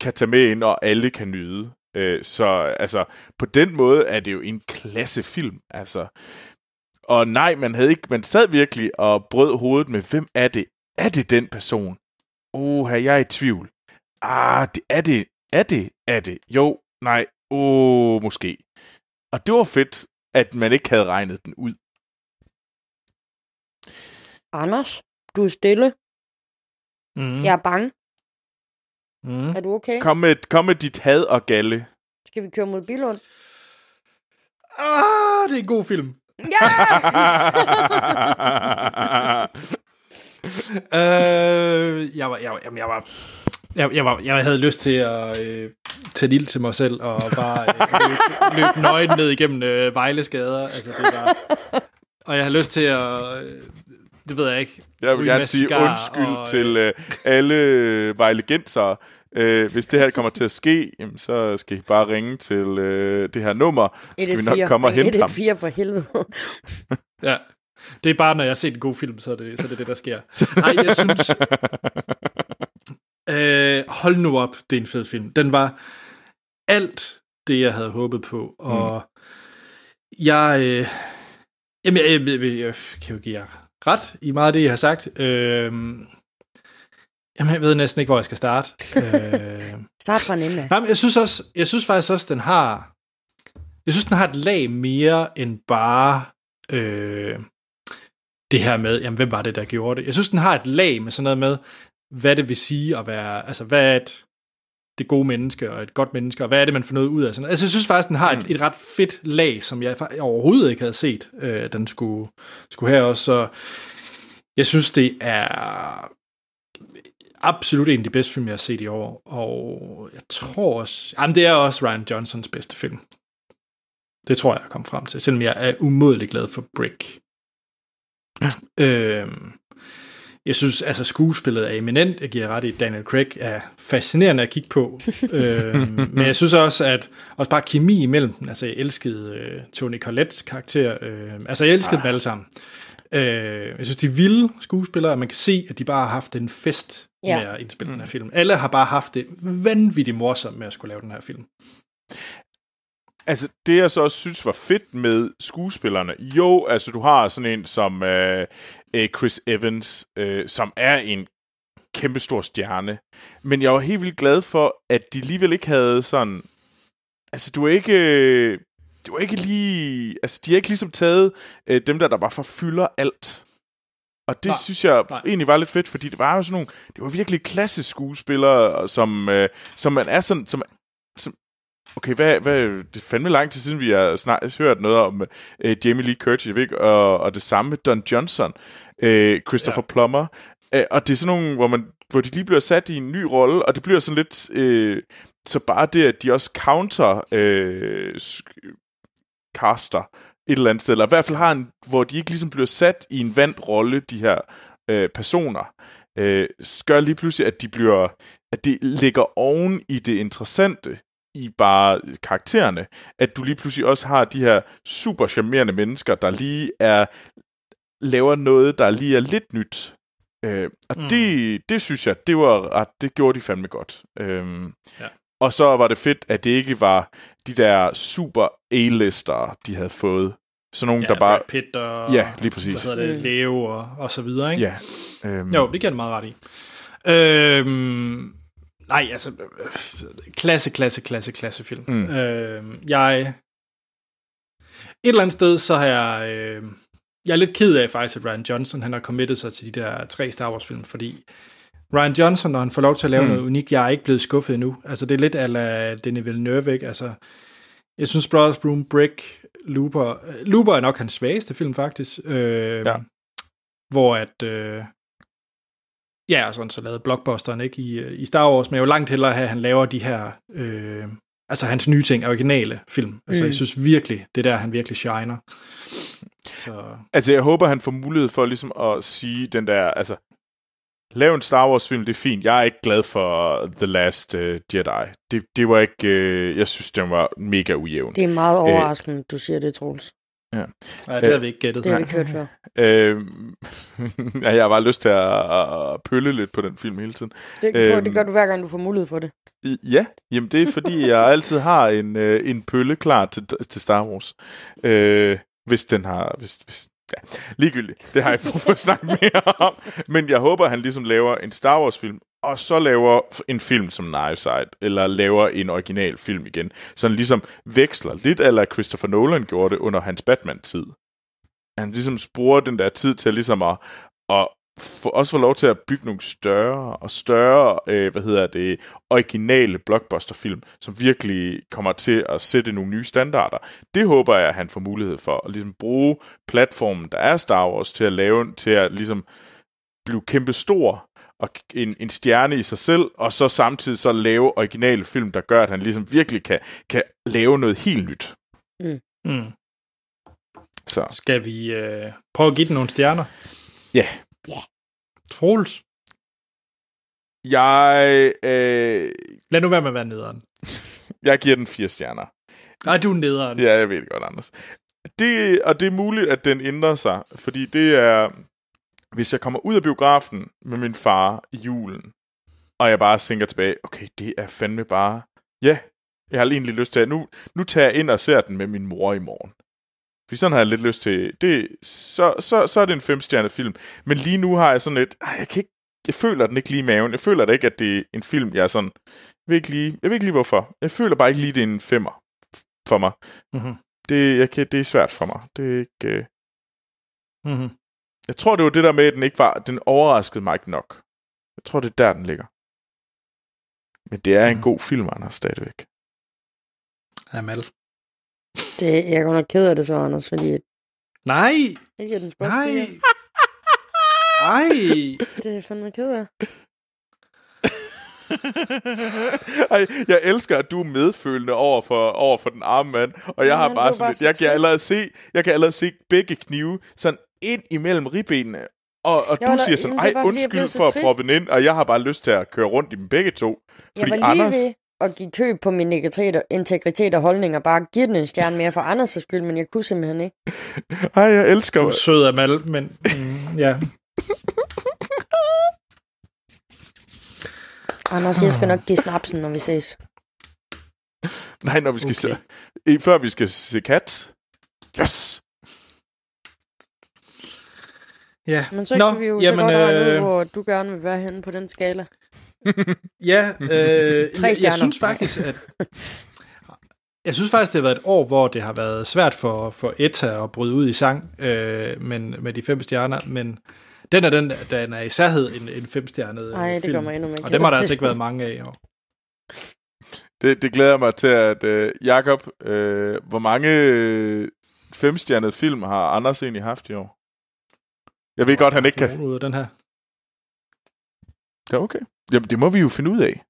kan tage med ind, og alle kan nyde. Øh, så altså, på den måde er det jo en klassefilm, altså. Og nej, man havde ikke, man sad virkelig og brød hovedet med, hvem er det? Er det den person? Åh, jeg er i tvivl. Ah, det er det. Er det? Er det? Jo, nej. Åh, måske. Og det var fedt, at man ikke havde regnet den ud. Anders, du er stille. Mm. Jeg er bange. Mm. Er du okay? Kom med, kom med dit had og galle. Skal vi køre mod Bilund? Ah, det er en god film. Ja! øh, jeg var, jeg, var- jamen, jeg var, jeg, jeg, var, jeg havde lyst til at øh, tage ild til mig selv og bare øh, løbe, løbe nøgen ned igennem øh, Vejleskader. Altså, det var, og jeg har lyst til at, øh, det ved jeg ikke, Jeg vil gerne sige undskyld og, til øh, alle vejlegensere. Øh, hvis det her kommer til at ske, jamen, så skal I bare ringe til øh, det her nummer. Så skal vi nok 114. komme og hente ham. 114 for helvede. Ja. Det er bare, når jeg har set en god film, så er det så er det, det, der sker. Nej, jeg synes... Øh, hold nu op, det er en fed film. Den var alt det, jeg havde håbet på, og jeg... Øh, jamen, jeg, jeg, jeg, jeg kan jo give jer ret i meget af det, jeg har sagt. Øh, jamen, jeg ved næsten ikke, hvor jeg skal starte. øh, Start fra en ende. af. Nej, men jeg synes også, jeg synes faktisk også, den har, jeg synes, den har et lag mere end bare øh, det her med, jamen, hvem var det, der gjorde det? Jeg synes, den har et lag med sådan noget med, hvad det vil sige at være, altså, hvad er et, det gode menneske og et godt menneske, og hvad er det, man får noget ud af? Sådan. Altså, jeg synes faktisk, den har et, et ret fedt lag, som jeg overhovedet ikke havde set, øh, den skulle, skulle have også. Så jeg synes, det er absolut en af de bedste film, jeg har set i år, og jeg tror også, jamen det er også Ryan Johnsons bedste film. Det tror jeg, jeg kom frem til, selvom jeg er umådelig glad for Brick. Øhm, jeg synes, altså skuespillet er eminent. Jeg giver ret i, Daniel Craig er fascinerende at kigge på. øhm, men jeg synes også, at også bare kemi imellem dem. Altså, jeg elskede øh, Tony Collettes karakter. Øh, altså, jeg elskede ah. dem alle sammen. Øh, jeg synes, de vilde skuespillere, og man kan se, at de bare har haft en fest Ja. ja. med at indspille mm. den her film. Alle har bare haft det vanvittigt morsomt med at skulle lave den her film. Altså, det jeg så også synes var fedt med skuespillerne, jo, altså du har sådan en som øh, øh, Chris Evans, øh, som er en kæmpestor stjerne, men jeg var helt vildt glad for, at de alligevel ikke havde sådan, altså du er ikke, øh, du er ikke lige, altså de har ikke ligesom taget øh, dem der, der bare forfylder alt. Og det Nej, synes jeg nej. egentlig var lidt fedt, fordi det var jo sådan nogle, det var virkelig klasse skuespillere, som, øh, som man er sådan, som, som Okay, hvad, hvad, det er fandme lang tid siden, vi har snak, hørt noget om øh, Jamie Lee Curtis, ikke, og, og det samme med Don Johnson, øh, Christopher ja. Plummer, øh, og det er sådan nogle, hvor, man, hvor de lige bliver sat i en ny rolle, og det bliver sådan lidt, øh, så bare det, at de også counter øh, caster et eller andet sted, eller i hvert fald har en, hvor de ikke ligesom bliver sat i en vandt rolle, de her øh, personer, øh, gør lige pludselig, at de bliver, at det ligger oven i det interessante, i bare karaktererne, at du lige pludselig også har de her super charmerende mennesker, der lige er laver noget, der lige er lidt nyt. Øh, og Mm. det, det synes jeg, det var ret, det gjorde de fandme godt. Øhm, Ja. Og så var det fedt, at det ikke var de der super A-lister, de havde fået. Så nogen, Ja, der bare... Brad Pitt og Ja, lige præcis. hvad hedder det, Mm. Leo og, og så videre, ikke? Ja. Øhm, Jo, det kan jeg meget ret i. Øhm, nej, altså, øh, klasse, klasse, klasse, klasse film. Mm. Øhm, jeg... Et eller andet sted, så har jeg... Øh, jeg er lidt ked af faktisk, at Ryan Johnson han har committet sig til de der tre Star Wars film, fordi Ryan Johnson, når han får lov til at lave Mm. mm. noget unikt, jeg er ikke blevet skuffet endnu. Altså, det er lidt ala Denis Villeneuve, ikke? Altså, jeg synes, Brothers Broom, Brick, Looper... Looper er nok hans svageste film, faktisk. Øh, Ja. Hvor at... Øh, ja, og sådan så lavede blockbusteren ikke i, øh, i Star Wars, men jeg vil langt hellere have, at han laver de her... Øh, altså hans nye ting, originale film. Altså, Mm. jeg synes virkelig, det er der, han virkelig shiner. Så... Altså, jeg håber, han får mulighed for ligesom at sige den der, altså, lav en Star Wars-film, det er fint. Jeg er ikke glad for The Last uh, Jedi. Det, det var ikke, uh, jeg synes, den var mega ujævn. Det er meget overraskende, du siger det, Troels. Nej, det Øh, har vi ikke gættet. Det har vi ikke hørt før. Øh, ja, jeg har bare lyst til at, at pølle lidt på den film hele tiden. Det, øhm, Øhm. det gør du hver gang, du får mulighed for det. Ja, jamen det er fordi, jeg altid har en, øh, en pølle klar til, til Star Wars. Øh, hvis den har... Hvis, hvis, ja, ligegyldigt. Det har jeg ikke brug for at snakke mere om. Men jeg håber, at han ligesom laver en Star Wars-film, og så laver en film som Knives Out, eller laver en original film igen. Så han ligesom veksler lidt, eller Christopher Nolan gjorde det under hans Batman-tid. Han ligesom bruger den der tid til ligesom at, at få, også få lov til at bygge nogle større og større, øh, hvad hedder det, originale blockbusterfilm, som virkelig kommer til at sætte nogle nye standarder. Det håber jeg, at han får mulighed for at ligesom bruge platformen, der er Star Wars, til at lave, til at ligesom blive kæmpe stor og en, en stjerne i sig selv, og så samtidig så lave originale film, der gør, at han ligesom virkelig kan, kan lave noget helt nyt. Mm. Så Skal vi øh, prøve at give den nogle stjerner? ja. Troels, Jeg, øh, lad nu være med at være nederen. jeg giver den fire stjerner. Nej, du er nederen. Ja, jeg ved det godt, Anders. Det, og det er muligt, at den ændrer sig, fordi det er, hvis jeg kommer ud af biografen med min far i julen, og jeg bare tænker tilbage, okay, det er fandme bare, ja, jeg har egentlig lyst til at, nu, nu tager jeg ind og ser den med min mor i morgen. Fordi sådan har jeg lidt lyst til, det, så, så, så er det en femstjernet film. Men lige nu har jeg sådan lidt, ej, jeg kan ikke, jeg føler den ikke lige i maven. Jeg føler da ikke, at det er en film, jeg er sådan, jeg ved ikke lige, jeg ved ikke lige hvorfor. Jeg føler bare ikke lige, det er en femmer for mig. Mm-hmm. Det, jeg kan, det er svært for mig. Det er ikke... Øh... Mm-hmm. Jeg tror, det var det der med, at den ikke var... Den overraskede mig ikke nok. Jeg tror, det er der, den ligger. Men det er en Mhm. god film, Anders, stadigvæk. Amal. Det, jeg er godt nok ked af det så, Anders, fordi Nej! giver den spørgsmål. Nej! Ej! Det er fandme ked af. Ej, jeg elsker, at du er medfølende over for, over for den arme mand, og jeg Ja, har bare sådan lidt, jeg kan allerede se, jeg kan allerede se begge knive sådan ind imellem ribbenene, og, og Jeg du siger sådan, ej, jeg undskyld så for at trist." proppe den ind, og jeg har bare lyst til at køre rundt i dem begge to. Jeg Fordi var lige Anders, ved at give køb på min integritet, integritet og holdning, og bare give den en stjerne mere for Anders' skyld, men jeg kunne simpelthen ikke. ej, jeg elsker Du er sød, Amal, men mm, ja. Anders, jeg skal nok give snapsen, når vi ses. Nej, når vi skal Okay. se... Før vi skal se Cats. Yes! Ja. Men så Nå, kan vi jo jamen, så godt regne ud, øh, hvor du gerne vil være henne på den skala. Ja, øh, jeg, jeg stjerner. synes faktisk, at jeg synes faktisk, det har været et år, hvor det har været svært for, for Etta at bryde ud i sang øh, men, med de fem stjerner, men den er, den, den er i særhed en, en femstjernet Ej, det film. gør mig endnu mere Og dem har der altså ikke været mange af i år. Det, det glæder mig til, at øh, Jakob, øh, hvor mange øh, femstjernede film har Anders egentlig haft i år? Jeg ved godt, han ikke kan... Ud af den her. Ja, okay. Jamen, det må vi jo finde ud af.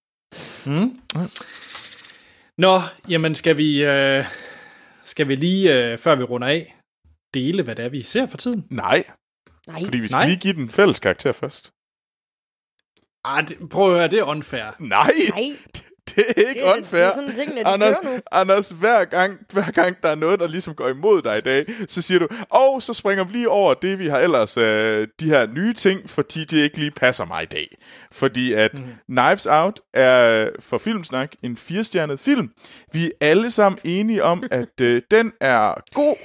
Mm. Nå, jamen skal vi, øh, skal vi lige, øh, før vi runder af, dele, hvad det er, vi ser for tiden? Nej, Nej, fordi vi skal Nej. lige give den fælles karakter først. Ah, det, prøv at høre, det er unfair. Nej, nej. det er ikke Det, unfair. det er sådan tingene, de Anders, nu. Anders hver, gang, hver gang der er noget, der ligesom går imod dig i dag, så siger du, og så springer vi lige over det, vi har ellers, øh, de her nye ting, fordi det ikke lige passer mig i dag. Fordi at mm. Knives Out er for Filmsnak en firestjernet film. Vi er alle sammen enige om, at øh, den er god,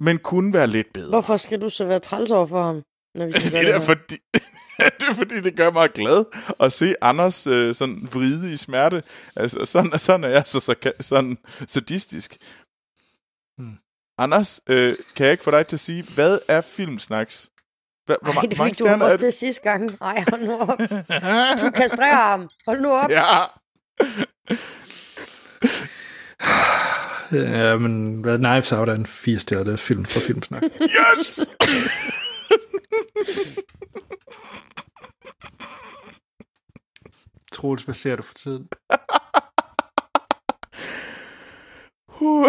men kunne være lidt bedre. Hvorfor skal du så være træls over for ham? Når vi det, er fordi, det er fordi, det gør mig glad at se Anders øh, sådan vride i smerte. Altså, sådan, sådan er jeg så, så sådan sadistisk. Hmm. Anders, øh, kan jeg ikke få dig til at sige, hvad er Filmsnaks? Hvad, hvor, Ej, det fik du også til sidste gang. Ej, hold nu op. Du kastrerer ham. Hold nu op. Ja, Ja, men hvad Knives Out er en firestjernet film for Filmsnak. yes! Troels, hvad ser du for tiden? Uh.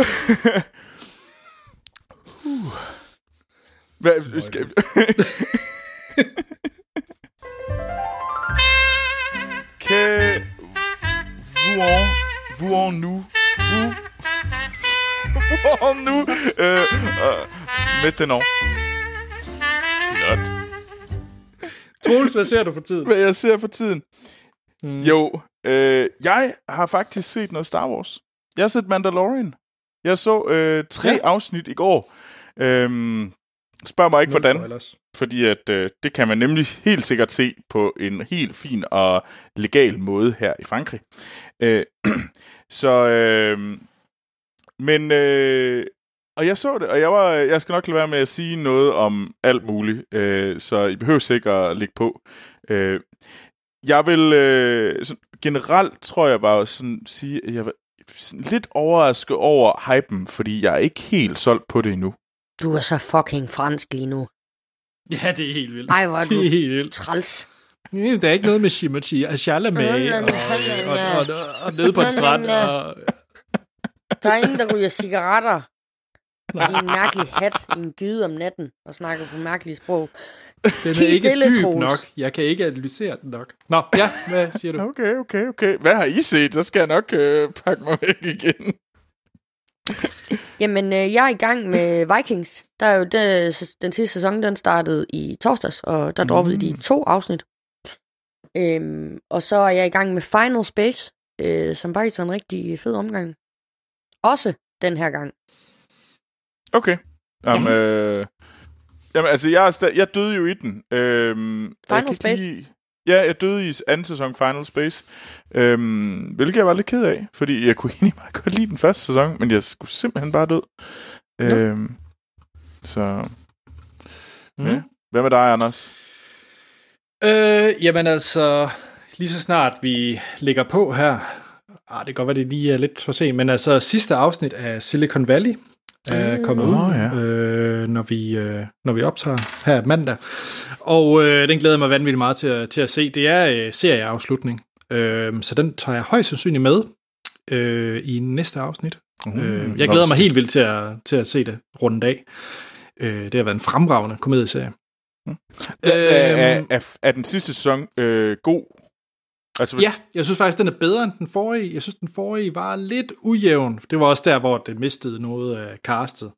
uh. Hvad, skal, que vous vous en nous vous vous en nous euh, euh, maintenant Flot. Troels, hvad ser du for tiden? Hvad jeg ser for tiden? Mm. Jo, øh, jeg har faktisk set noget Star Wars. Jeg har set Mandalorian. Jeg så øh, tre Ja. afsnit i går. Øhm, spørg mig ikke, Nul hvordan. spoilers. Fordi at øh, det kan man nemlig helt sikkert se på en helt fin og legal måde her i Frankrig. Øh, så, øh, men, øh, og jeg så det, og jeg, var, jeg skal nok lade være med at sige noget om alt muligt, øh, så I behøver sikkert at lægge på. Øh, jeg vil øh, sådan, generelt, tror jeg bare sådan sige, at jeg var sådan lidt overrasket over hypen, fordi jeg er ikke helt solgt på det endnu. Du er så fucking fransk lige nu. Ja, det er helt vildt. Ej, hvor er du Det er helt vildt. træls. Der er ikke noget med Shimochi og Chalamet og, og, og, og, og nede på en strand. Og, Der er ingen, der ryger cigaretter i en mærkelig hat i en gyde om natten og snakker på mærkelige sprog. Den er ikke stille, dyb Troels. nok. Jeg kan ikke analysere den nok. Nå, ja, hvad siger du? Okay, okay, okay. Hvad har I set? Så skal jeg nok øh, pakke mig væk igen. Jamen, øh, jeg er i gang med Vikings. Der er jo det, den sidste sæson, den startede i torsdags, og der droppede de to afsnit. Øhm, og så er jeg i gang med Final Space, øh, som faktisk er en rigtig fed omgang. Også den her gang. Okay. Jamen, øh, jamen altså, jeg, er sta- jeg døde jo i den. Øhm, ikke Space? Lide, ja, jeg døde i anden sæson Final Space. Øhm, hvilket jeg var lidt ked af, fordi jeg kunne egentlig meget godt lide den første sæson, men jeg skulle simpelthen bare død. Øhm, så... Mm. Ja. Hvad med dig, Anders? Øh, jamen altså, lige så snart vi ligger på her, ah, det kan godt være, det lige er lidt for sent, men altså sidste afsnit af Silicon Valley er kommet ud, Åh, ja. øh, når, vi, øh, når vi optager her mandag. Og øh, den glæder jeg mig vanvittigt meget til at, til at se. Det er øh, serieafslutning, øh, så den tager jeg højst sandsynligt med øh, i næste afsnit. Mm. Øh, jeg glæder mig helt vildt til at, til at se det rundt af. Øh, det har været en fremragende komedieserie. Mm. Er, er, Øhm, er, er den sidste sæson øh, god? Altså, Ja, jeg synes faktisk, den er bedre end den forrige. Jeg synes, den forrige var lidt ujævn. Det var også der, hvor det mistede noget af castet.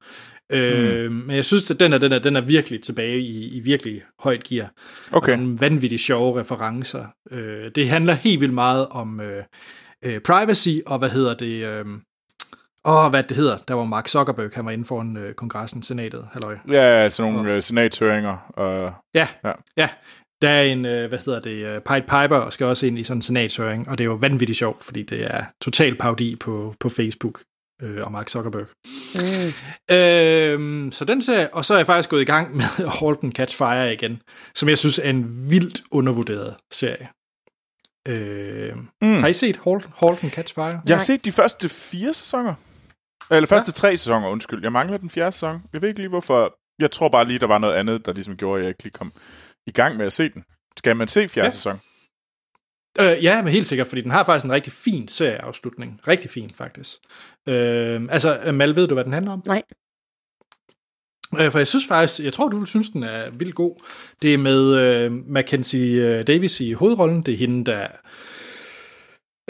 Mm. Øh, men jeg synes, at den er, den er, den er virkelig tilbage i, i virkelig højt gear. Okay. Og den vanvittigt sjove referencer. Øh, det handler helt vildt meget om øh, øh, privacy, og hvad hedder det... Øh, og hvad det hedder, der var Mark Zuckerberg, han var inde foran øh, kongressen, senatet, halløj. Ja, altså nogle øh, senathøringer. Og, Ja, Ja. ja. Ja. Der er en, øh, hvad hedder det, uh, Pied Piper, og skal også ind i sådan en senatshøring, og det er jo vanvittigt sjovt, fordi det er total parodi på, på Facebook øh, og Mark Zuckerberg. Mm. Øhm, så den ser og så er jeg faktisk gået i gang med Halt and Catch Fire igen, som jeg synes er en vildt undervurderet serie. Øh, Mm. Har I set Halt, halt and Catch Fire? Jeg har Nej. set de første fire sæsoner. Eller første tre sæsoner, undskyld. Jeg mangler den fjerde sæson. Jeg ved ikke lige, hvorfor. Jeg tror bare lige, der var noget andet, der ligesom gjorde, at jeg ikke lige kom i gang med at se den. Skal man se fjerde Ja. sæson? Øh, ja, men helt sikkert, fordi den har faktisk en rigtig fin serieafslutning. Rigtig fin, faktisk. Øh, altså, Mal, ved du, hvad den handler om? Nej. Øh, for jeg synes faktisk, jeg tror, du vil synes, den er vildt god. Det er med øh, Mackenzie øh, Davis i hovedrollen. Det er hende, der...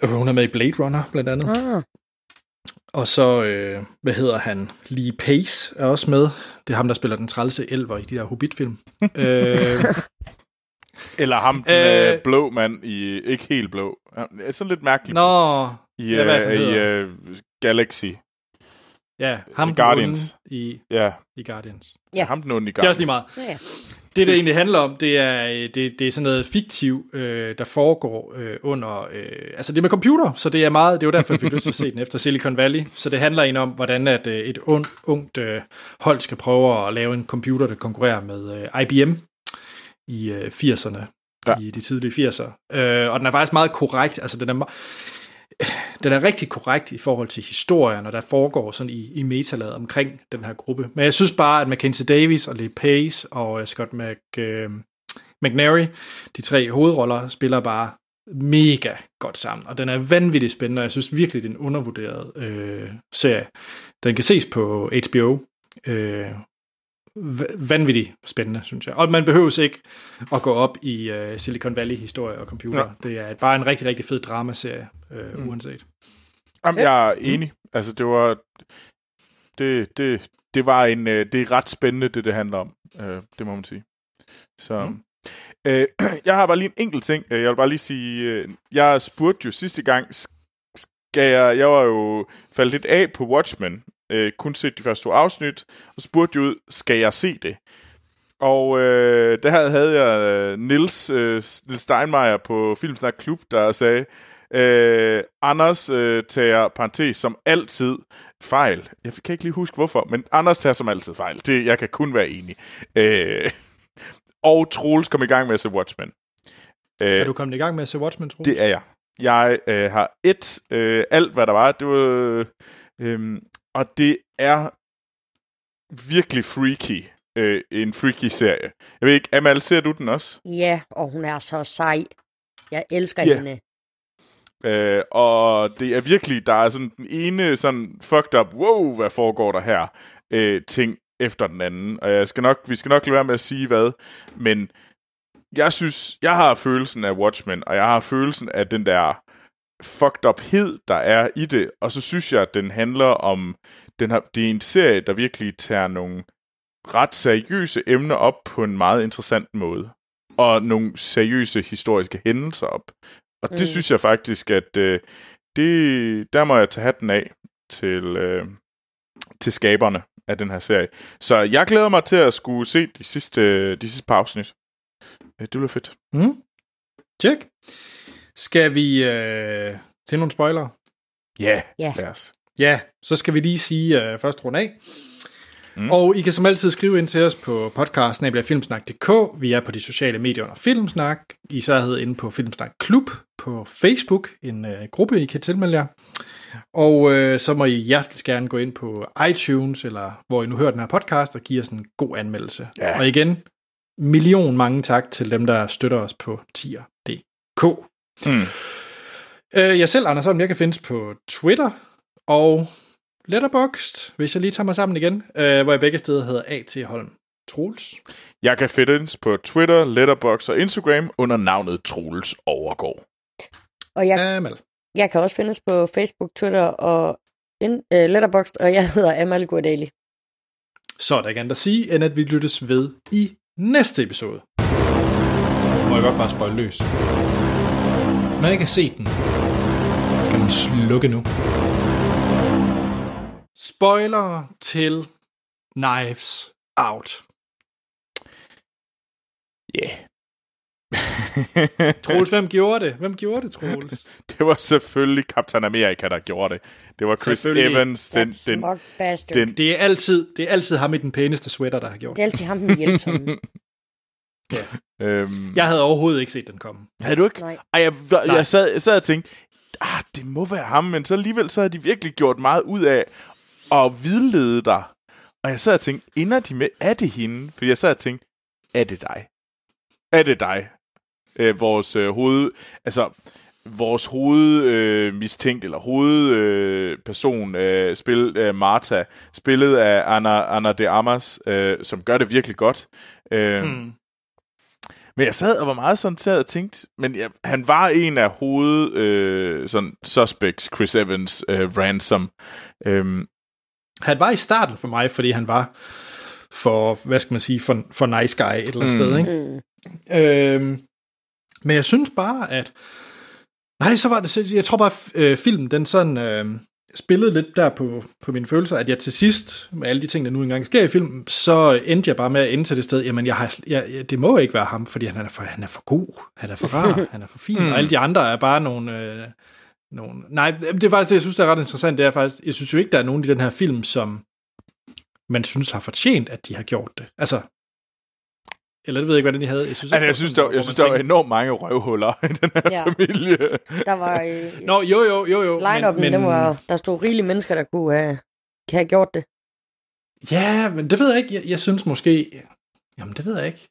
Øh, Hun er med i Blade Runner, blandt andet. Ah, Og så, øh, hvad hedder han? Lee Pace er også med. Det er ham, der spiller den trælse elver i de der Hobbit-film. øh, Eller ham, den Øh. øh, blå mand i... Ikke helt blå. Er sådan lidt mærkelig. nå, I, ja, hvad er det, øh, han i øh, Galaxy. ja, ham den Guardians. i, Ja, i Guardians. Ja. ham den onde i Det er også lige meget. ja, ja. Det, det egentlig handler om, det er, øh, det, det er sådan noget fiktiv, øh, der foregår øh, under... Øh, altså det er med computer, så det er meget... Det er jo derfor, jeg fik lyst til at se den efter Silicon Valley. Så det handler egentlig om, hvordan at, øh, et und, ungt øh, hold skal prøve at lave en computer, der konkurrerer med øh, IBM i øh, 80'erne. Ja. I de tidlige 80'er. Øh, og den er faktisk meget korrekt. Altså den er, den er rigtig korrekt i forhold til historien, og der foregår sådan i, i metalaget omkring den her gruppe. Men jeg synes bare, at Mackenzie Davis og Lee Pace og øh, Scott Mc, øh, McNary, de tre hovedroller, spiller bare mega godt sammen. Og den er vanvittigt spændende, og jeg synes virkelig, det er en undervurderet øh, serie. Den kan ses på HBO. Øh, vanvittigt spændende, synes jeg. Og man behøver ikke at gå op i øh, Silicon Valley-historie og computer. Ja. Det er bare en rigtig, rigtig fed dramaserie, øh, mm. uanset. Jamen, jeg er enig. Altså, det var... Det, det, det var en... øh, Det er ret spændende, det det handler om. Øh, det må man sige. Så... Mm. Øh, jeg har bare lige en enkelt ting. Øh, Jeg vil bare lige sige... øh, Jeg spurgte jo sidste gang... Skal jeg... Jeg var jo faldet lidt af på Watchmen. Øh, kun set de første to afsnit. Og spurgte jo ud, skal jeg se det? Og øh, der havde, jeg øh, Nils, øh, Nils Steinmeier på Filmsnak Klub, der sagde, øh, Anders øh, tager, parentes, som altid fejl. Jeg kan ikke lige huske, hvorfor, men Anders tager som altid fejl. Det, jeg kan kun være enig. Øh, og Troels kom i gang med at se Watchmen. Øh, Er du kommet i gang med at se Watchmen, Troels? det er jeg. Jeg øh, har et, øh, alt hvad der var, det var, øh, og det er virkelig freaky. Øh, en freaky serie. Jeg ved ikke, Amal, ser du den også? Ja, og hun er så sej. Jeg elsker Ja. hende. Øh, og det er virkelig, der er sådan den ene sådan fucked up, wow, hvad foregår der her, øh, ting efter den anden. Og jeg skal nok, vi skal nok lade være med at sige hvad, men jeg synes, jeg har følelsen af Watchmen, og jeg har følelsen af den der fucked up hed, der er i det, og så synes jeg, at den handler om, den har, det er en serie, der virkelig tager nogle ret seriøse emner op på en meget interessant måde, og nogle seriøse historiske hændelser op. Og det Mm. synes jeg faktisk, at øh, det, der må jeg tage hatten af til, øh, til skaberne af den her serie. Så jeg glæder mig til at skulle se de sidste, de sidste par afsnit. Øh, Det bliver fedt. Mm. Check. Skal vi øh, til nogle spoilere? Ja, Ja. lad os. Ja, så skal vi lige sige øh, første runde af. Mm. Og I kan som altid skrive ind til os på podcasten filmsnak.dk. Vi er på de sociale medier under Filmsnak. I særhed inde på Filmsnak Klub på Facebook, en øh, gruppe, I kan tilmelde jer. Og øh, så må I hjertelig gerne gå ind på iTunes, eller hvor I nu hører den her podcast, og give os en god anmeldelse. Ja. Og igen, million mange tak til dem, der støtter os på tier.dk. Mm. Øh, jeg selv, Anders Holm, jeg kan findes på Twitter og Letterboxd, hvis jeg lige tager mig sammen igen, øh, hvor jeg begge steder hedder A.T. Holm Troels. Jeg kan findes på Twitter, Letterboxd og Instagram under navnet Troels Overgaard. Og jeg, Amal. jeg kan også findes på Facebook, Twitter og in, uh, Letterboxd, og jeg hedder Amal Gordali. Så er der ikke andet at sige, end at vi lyttes ved i næste episode. Må jeg godt bare spøjle løs. Man ikke har set den, skal man slukke nu. Spoiler til Knives Out. Ja. Yeah. Troels, hvem gjorde det? Hvem gjorde det, Troels? det var selvfølgelig Captain America, der gjorde det. Det var Chris. Evans, den, den, bastard. den, Det er altid, det er altid ham i den pæneste sweater, der har gjort Det er altid ham, den hjælpsomme. øhm, Jeg havde overhovedet ikke set den komme. Havde du ikke? Nej. Ej, jeg, jeg, Nej. jeg, sad, jeg sad og tænkte, ah, det må være ham, men så alligevel så har de virkelig gjort meget ud af at vidlede dig. Og jeg sad og tænkte, ender de med, er det hende? For jeg sad og tænkte, er det dig? Er det dig? Øh, vores øh, hoved, altså vores hoved øh, mistænkt, eller hovedperson, øh, person, øh, spil, øh, Martha, spillet af Anna, Anna de Amas, øh, som gør det virkelig godt. Øh, Hmm. Men jeg sad og var meget sådan sad og tænkte, men jeg, han var en af hoved øh, sådan suspects, Chris Evans, øh, Ransom. Øhm, Han var i starten for mig, fordi han var for, hvad skal man sige, for, for nice guy et eller andet Mm. sted, ikke? Mm. Øhm, men jeg synes bare, at... Nej, så var det... Jeg tror bare, øh, filmen, den sådan... Øh, spillede lidt der på, på mine følelser, at jeg til sidst, med alle de ting, der nu engang sker i filmen, så endte jeg bare med at ende til det sted, jamen jeg har, jeg, det må ikke være ham, fordi han er for, han er for god, han er for rar, han er for fin, og alle de andre er bare nogle, øh, nogle... Nej, det er faktisk det, jeg synes, der er ret interessant, det er faktisk, jeg synes jo ikke, der er nogen i den her film, som man synes har fortjent, at de har gjort det. Altså, eller det ved jeg ikke, hvordan de havde. Jeg synes, altså, jeg synes, der, jeg synes, der var enormt mange røvhuller i den her Ja. familie. Der var... Øh, Nå, jo, jo, jo, jo. line-up'en, men, den var, der stod rigelige mennesker, der kunne have, kan have gjort det. Ja, men det ved jeg ikke. Jeg, jeg synes måske... Jamen, det ved jeg ikke.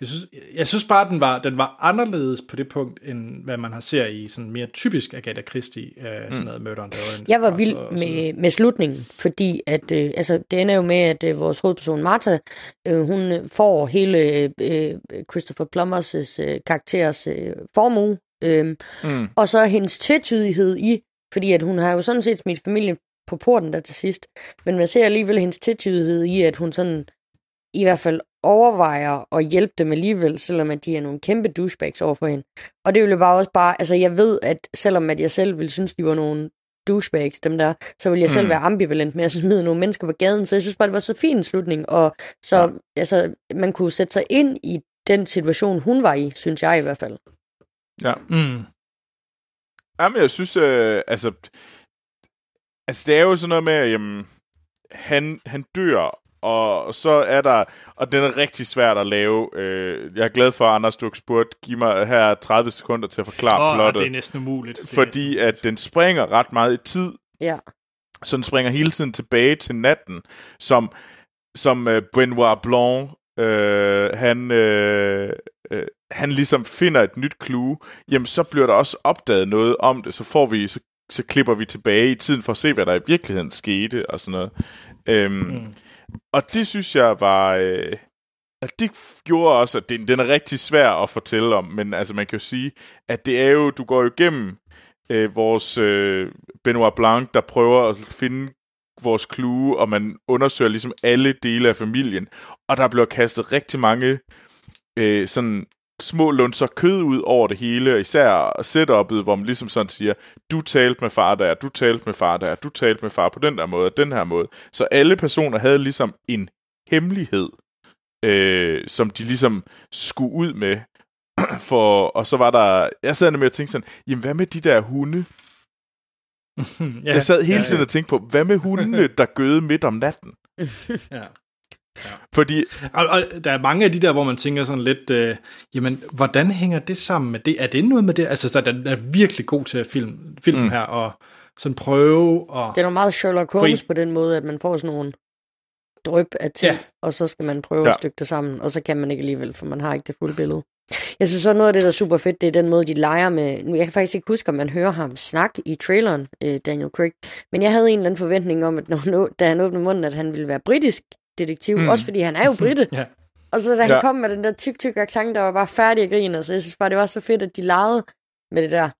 Jeg synes, jeg synes bare, den var, den var anderledes på det punkt, end hvad man har ser i sådan mere typisk Agatha Christie, øh, sådan noget Murder on the Orient Jeg var vild med, med slutningen, fordi at, øh, altså, det ender jo med, at øh, vores hovedperson Martha, øh, hun øh, får hele øh, Christopher Plummers øh, karakteres øh, formue, øh, Mm. og så hendes tvetydighed i, fordi at hun har jo sådan set smidt familien på porten der til sidst, men man ser alligevel hendes tvetydighed i, at hun sådan i hvert fald overvejer at hjælpe dem alligevel, selvom at de er nogle kæmpe douchebags over for hende. Og det vil jo bare også bare, altså jeg ved, at selvom at jeg selv ville synes, de var nogle douchebags, dem der, så vil jeg selv Mm. være ambivalent med at smide nogle mennesker på gaden, så jeg synes bare, det var så fin en slutning, og så, ja. altså, man kunne sætte sig ind i den situation, hun var i, synes jeg i hvert fald. Ja. Mm. Jamen, jeg synes, øh, altså, altså, det er jo sådan noget med, at jamen, han, han dør, og så er der, og den er rigtig svært at lave. Øh, jeg er glad for, Anders, du har spurgt, giv mig her 30 sekunder til at forklare Åh, plottet. det er næsten umuligt. Fordi at den springer ret meget i tid, Ja. så den springer hele tiden tilbage til natten, som, som uh, Benoit Blanc, øh, han, øh, øh, han ligesom finder et nyt clue, jamen så bliver der også opdaget noget om det, så får vi, så, så klipper vi tilbage i tiden for at se, hvad der i virkeligheden skete, og sådan noget. Øhm, mm. Og det synes jeg var... Øh, at det gjorde også, at den, den er rigtig svær at fortælle om, men altså man kan jo sige, at det er jo, du går jo igennem øh, vores øh, Benoit Blanc, der prøver at finde vores clue, og man undersøger ligesom alle dele af familien, og der bliver kastet rigtig mange øh, sådan små lunser kød ud over det hele, og især setup'et, hvor man ligesom sådan siger, du talte med far der, du talte med far der, du talte med far på den der måde, og den her måde. Så alle personer havde ligesom en hemmelighed, øh, som de ligesom skulle ud med. For, og så var der, jeg sad med at tænke sådan, jamen hvad med de der hunde? ja, jeg sad hele ja, tiden ja. og tænkte på, hvad med hundene, der gøde midt om natten? Ja. Fordi, Og, og der er mange af de der, hvor man tænker sådan lidt, øh, jamen, hvordan hænger det sammen med det? Er det noget med det? Altså, så den er virkelig god til at film, film Mm. her, og sådan prøve og... Det er noget meget Sherlock Holmes på den måde, at man får sådan nogle drøb af ting, Ja. og så skal man prøve Ja. at stykke det sammen, og så kan man ikke alligevel, for man har ikke det fulde billede. Jeg synes så noget af det, der er super fedt, det er den måde, de leger med... Nu, jeg kan faktisk ikke huske, om man hører ham snakke i traileren, øh, Daniel Craig, men jeg havde en eller anden forventning om, at når da han åbnede munden, at han ville være britisk detektiv, Mm. også fordi han er jo britte. Ja. Og så da han Ja. kom med den der tyk, tyk accent, der var bare færdig at grine, så jeg synes bare, det var så fedt, at de legede med det der.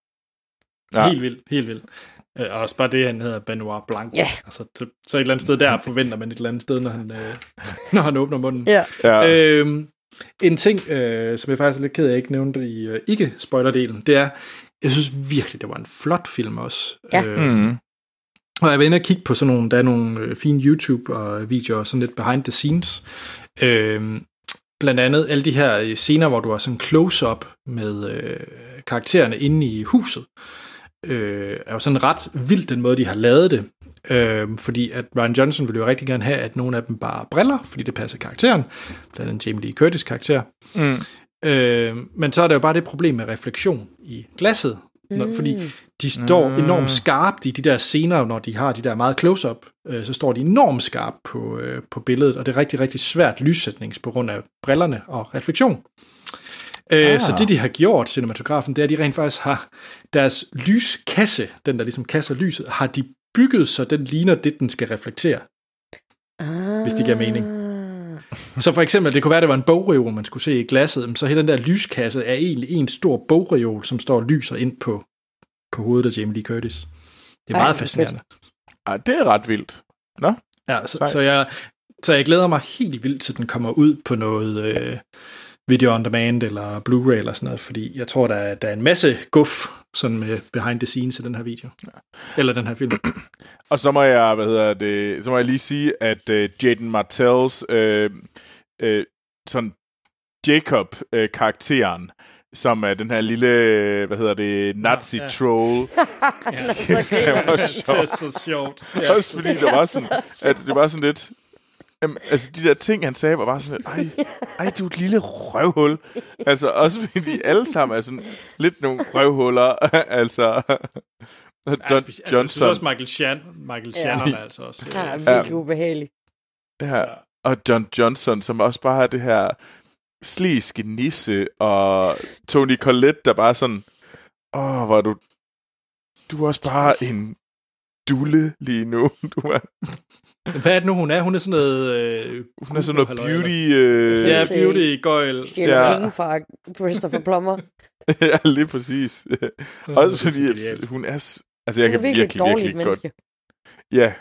Ja. Ja. Helt vildt, helt vildt. Øh, Og også bare det, han hedder Benoit Blanc. Ja. Altså, så, så et eller andet sted der forventer man et eller andet sted, når han, øh, når han åbner munden. Ja. ja, Øhm, en ting, øh, som jeg faktisk er lidt ked af, at jeg ikke nævnte i øh, ikke-spoiler-delen, det er, jeg synes virkelig, det var en flot film også. Ja. Øh, mm, og jeg var inde og kigge på sådan nogle, der er nogle øh, fine YouTube-videoer, sådan lidt behind the scenes. Øh, blandt andet alle de her øh, scener, hvor du har sådan close-up med øh, karaktererne inde i huset. Øh, er jo sådan ret vildt den måde, de har lavet det. Øh, fordi at Ryan Johnson ville jo rigtig gerne have, at nogle af dem bare briller, fordi det passer karakteren. Blandt andet Jamie Lee Curtis karakter. mm, Øh, men så er der jo bare det problem med refleksion i glasset. Når, Fordi de står Mm. enormt skarpt i de der scener, når de har de der meget close-up, øh, så står de enormt skarpt på, øh, på billedet, og det er rigtig, rigtig svært lyssætnings på grund af brillerne og refleksion. Øh, Ah. Så det, de har gjort, cinematografen, det er, at de rent faktisk har deres lyskasse, den der ligesom kasser lyset, har de bygget, så den ligner det, den skal reflektere. Ah. Hvis det giver mening. Så for eksempel, det kunne være, at det var en bogreol, man skulle se i glasset, men så hele den der lyskasse er egentlig en stor bogreol, som står og lyser ind på, på hovedet af Jamie Lee Curtis. Det er Ej, meget fascinerende. ah, det er ret vildt. Nå, Ja, så, Sejt. så, jeg, så jeg glæder mig helt vildt til, den kommer ud på noget øh, video on demand eller Blu-ray eller sådan noget, fordi jeg tror, der er, der er en masse guf sådan med behind the scenes i den her video. Eller den her film. Og så må jeg, hvad hedder det, så må jeg lige sige, at uh, Jaden Martells øh, øh, sådan Jacob-karakteren, som er den her lille, øh, hvad hedder det, nazi-troll. Er så det var griner. det sjovt. er så sjovt. Ja. Også fordi det var sådan, at det var sådan lidt... Jamen, altså, de der ting, han sagde, var bare sådan lidt, ej, ej, du er et lille røvhul. Altså, også fordi de alle sammen er sådan lidt nogle røvhuller. altså, Ja, John speci- altså, jeg synes Johnson. også Michael, Shan, Michael Ja. Shannon er altså også. Han er Øh, virkelig ubehagelig. Ja, og John Johnson, som også bare har det her sliske nisse, og Tony Collette, der bare sådan, åh, hvor er du, du er også bare en dulle lige nu. Du er, hvad er det nu, hun er? Hun er sådan noget... Øh, hun er sådan noget beauty... Øh, Ja, beauty gøjl. Stjæler Ja. penge fra Christopher Plummer. ja, lige præcis. Også fordi, at hun er... Altså, jeg Hun er kan virkelig virkelig, virkelig, godt... menneske. Ja,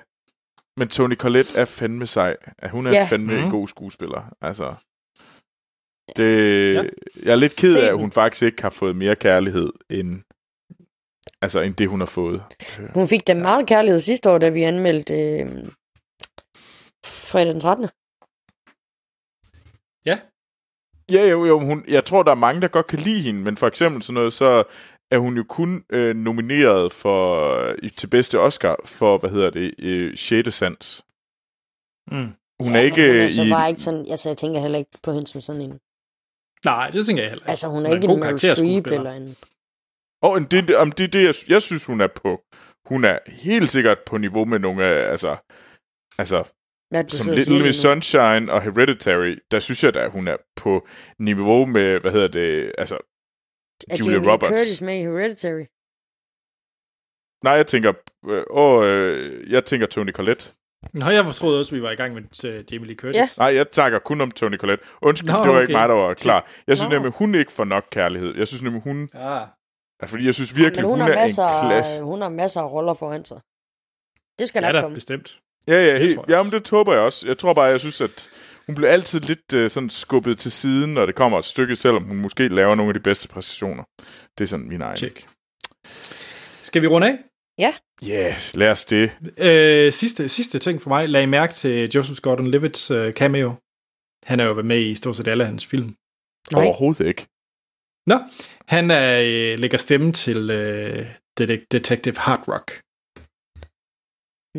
men Tony Collette er fandme sej. Hun er Ja. fandme en Mhm. god skuespiller. Altså, det, Ja. jeg er lidt ked af, at hun faktisk ikke har fået mere kærlighed, end, altså, end det, hun har fået. Hun fik da meget kærlighed sidste år, da vi anmeldte øh, fredag den 13. Ja, jo, jo, hun, jeg tror, der er mange, der godt kan lide hende, men for eksempel sådan noget, så er hun jo kun øh, nomineret for øh, til bedste Oscar for, hvad hedder det, øh, 6. Sans. Mm. Hun Ja, er ikke hun er så i... bare ikke sådan, altså jeg tænker heller ikke på hende som sådan en, Nej, det tænker jeg heller ikke. altså hun er Hun ikke en en Streep eller en, Og det, det, om det, er det jeg, jeg synes, hun er på. Hun er helt sikkert på niveau med nogle af, altså, altså du som Little Miss. Sunshine og Hereditary, der synes jeg at hun er på niveau med, hvad hedder det, altså, Er Julia Jamie Roberts. Curtis med i Hereditary? nej, jeg tænker, øh, åh, øh, jeg tænker Tony Collette. Nå, jeg troede også, vi var i gang med uh, Jamie Lee Curtis. Ja. Nej, jeg snakker kun om Tony Collette. Undskyld, Nå, det var okay. ikke mig, der var klar. Jeg synes Nå. nemlig, hun ikke får nok kærlighed. Jeg synes nemlig, hun... Ah. Ja, fordi jeg synes virkelig, Men hun, hun, har er masser, en klasse. af, hun har masser af roller foran sig. Det skal Ja, nok komme. bestemt. Ja, ja, helt, ja, men det håber jeg også. Jeg tror bare, jeg synes, at hun bliver altid lidt uh, sådan skubbet til siden, når det kommer et stykke, selvom hun måske laver nogle af de bedste præstationer. Det er sådan min egen. Check. Skal vi runde af? Ja, yeah, lad os det. Øh, sidste, sidste ting for mig. Lag I mærke til Joseph Gordon-Levitt's øh, cameo. Han er jo med i stort set alle hans film. Nej. Overhovedet ikke. Nå, han er, øh, lægger stemme til øh, Det- Detective Hard Rock.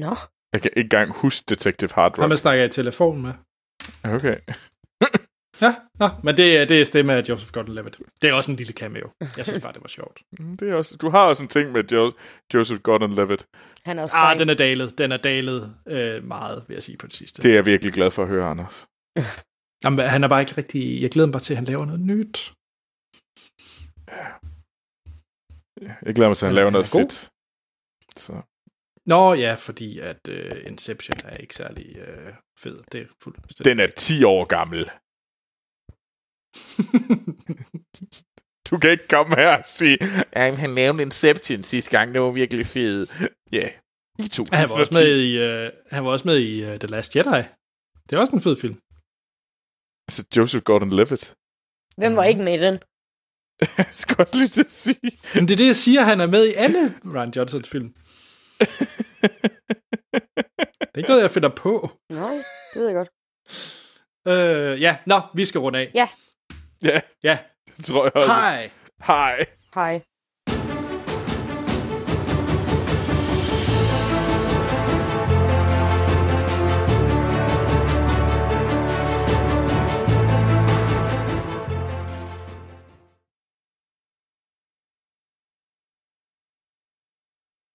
Nå, Jeg kan ikke engang huske Detective Hard Ham Rock. jeg snakker i telefon med. Okay. Ja, nå, men det, er- det er stemme af Joseph Gordon-Levitt. Det er også en lille cameo. Jeg synes bare, det var sjovt. Mm, Det er også, du har også en ting med jo, Joseph Gordon-Levitt. han er også Ah, sej. den er dalet. Den er dalet øh, meget, vil jeg sige på det sidste. Det er jeg virkelig glad for at høre, Anders. Jamen, han er bare ikke rigtig... Jeg glæder mig bare til, at han laver noget nyt. Jeg glæder mig til, at han Han- laver han noget fedt. Så. Nå ja, fordi at øh, Inception er ikke særlig øh, fed. Det er fuldt. Den er 10 år gammel. Du kan ikke komme her og sige, at han lavede Inception sidste gang, det var virkelig fed. Ja, yeah. i 2010. han var også med i, øh, han var også med i øh, The Last Jedi. Det er også en fed film. Altså, Joseph Gordon-Levitt. Hvem var ikke med i den? Jeg skal også lige til at sige. Men det er det, jeg siger, han er med i alle Ryan Johnsons film. Det er ikke noget, jeg finder på. Nej, det ved jeg godt. Øh, ja, nå, vi skal runde af. Ja. Ja, Ja, det tror jeg også. hej. Hej. Hej.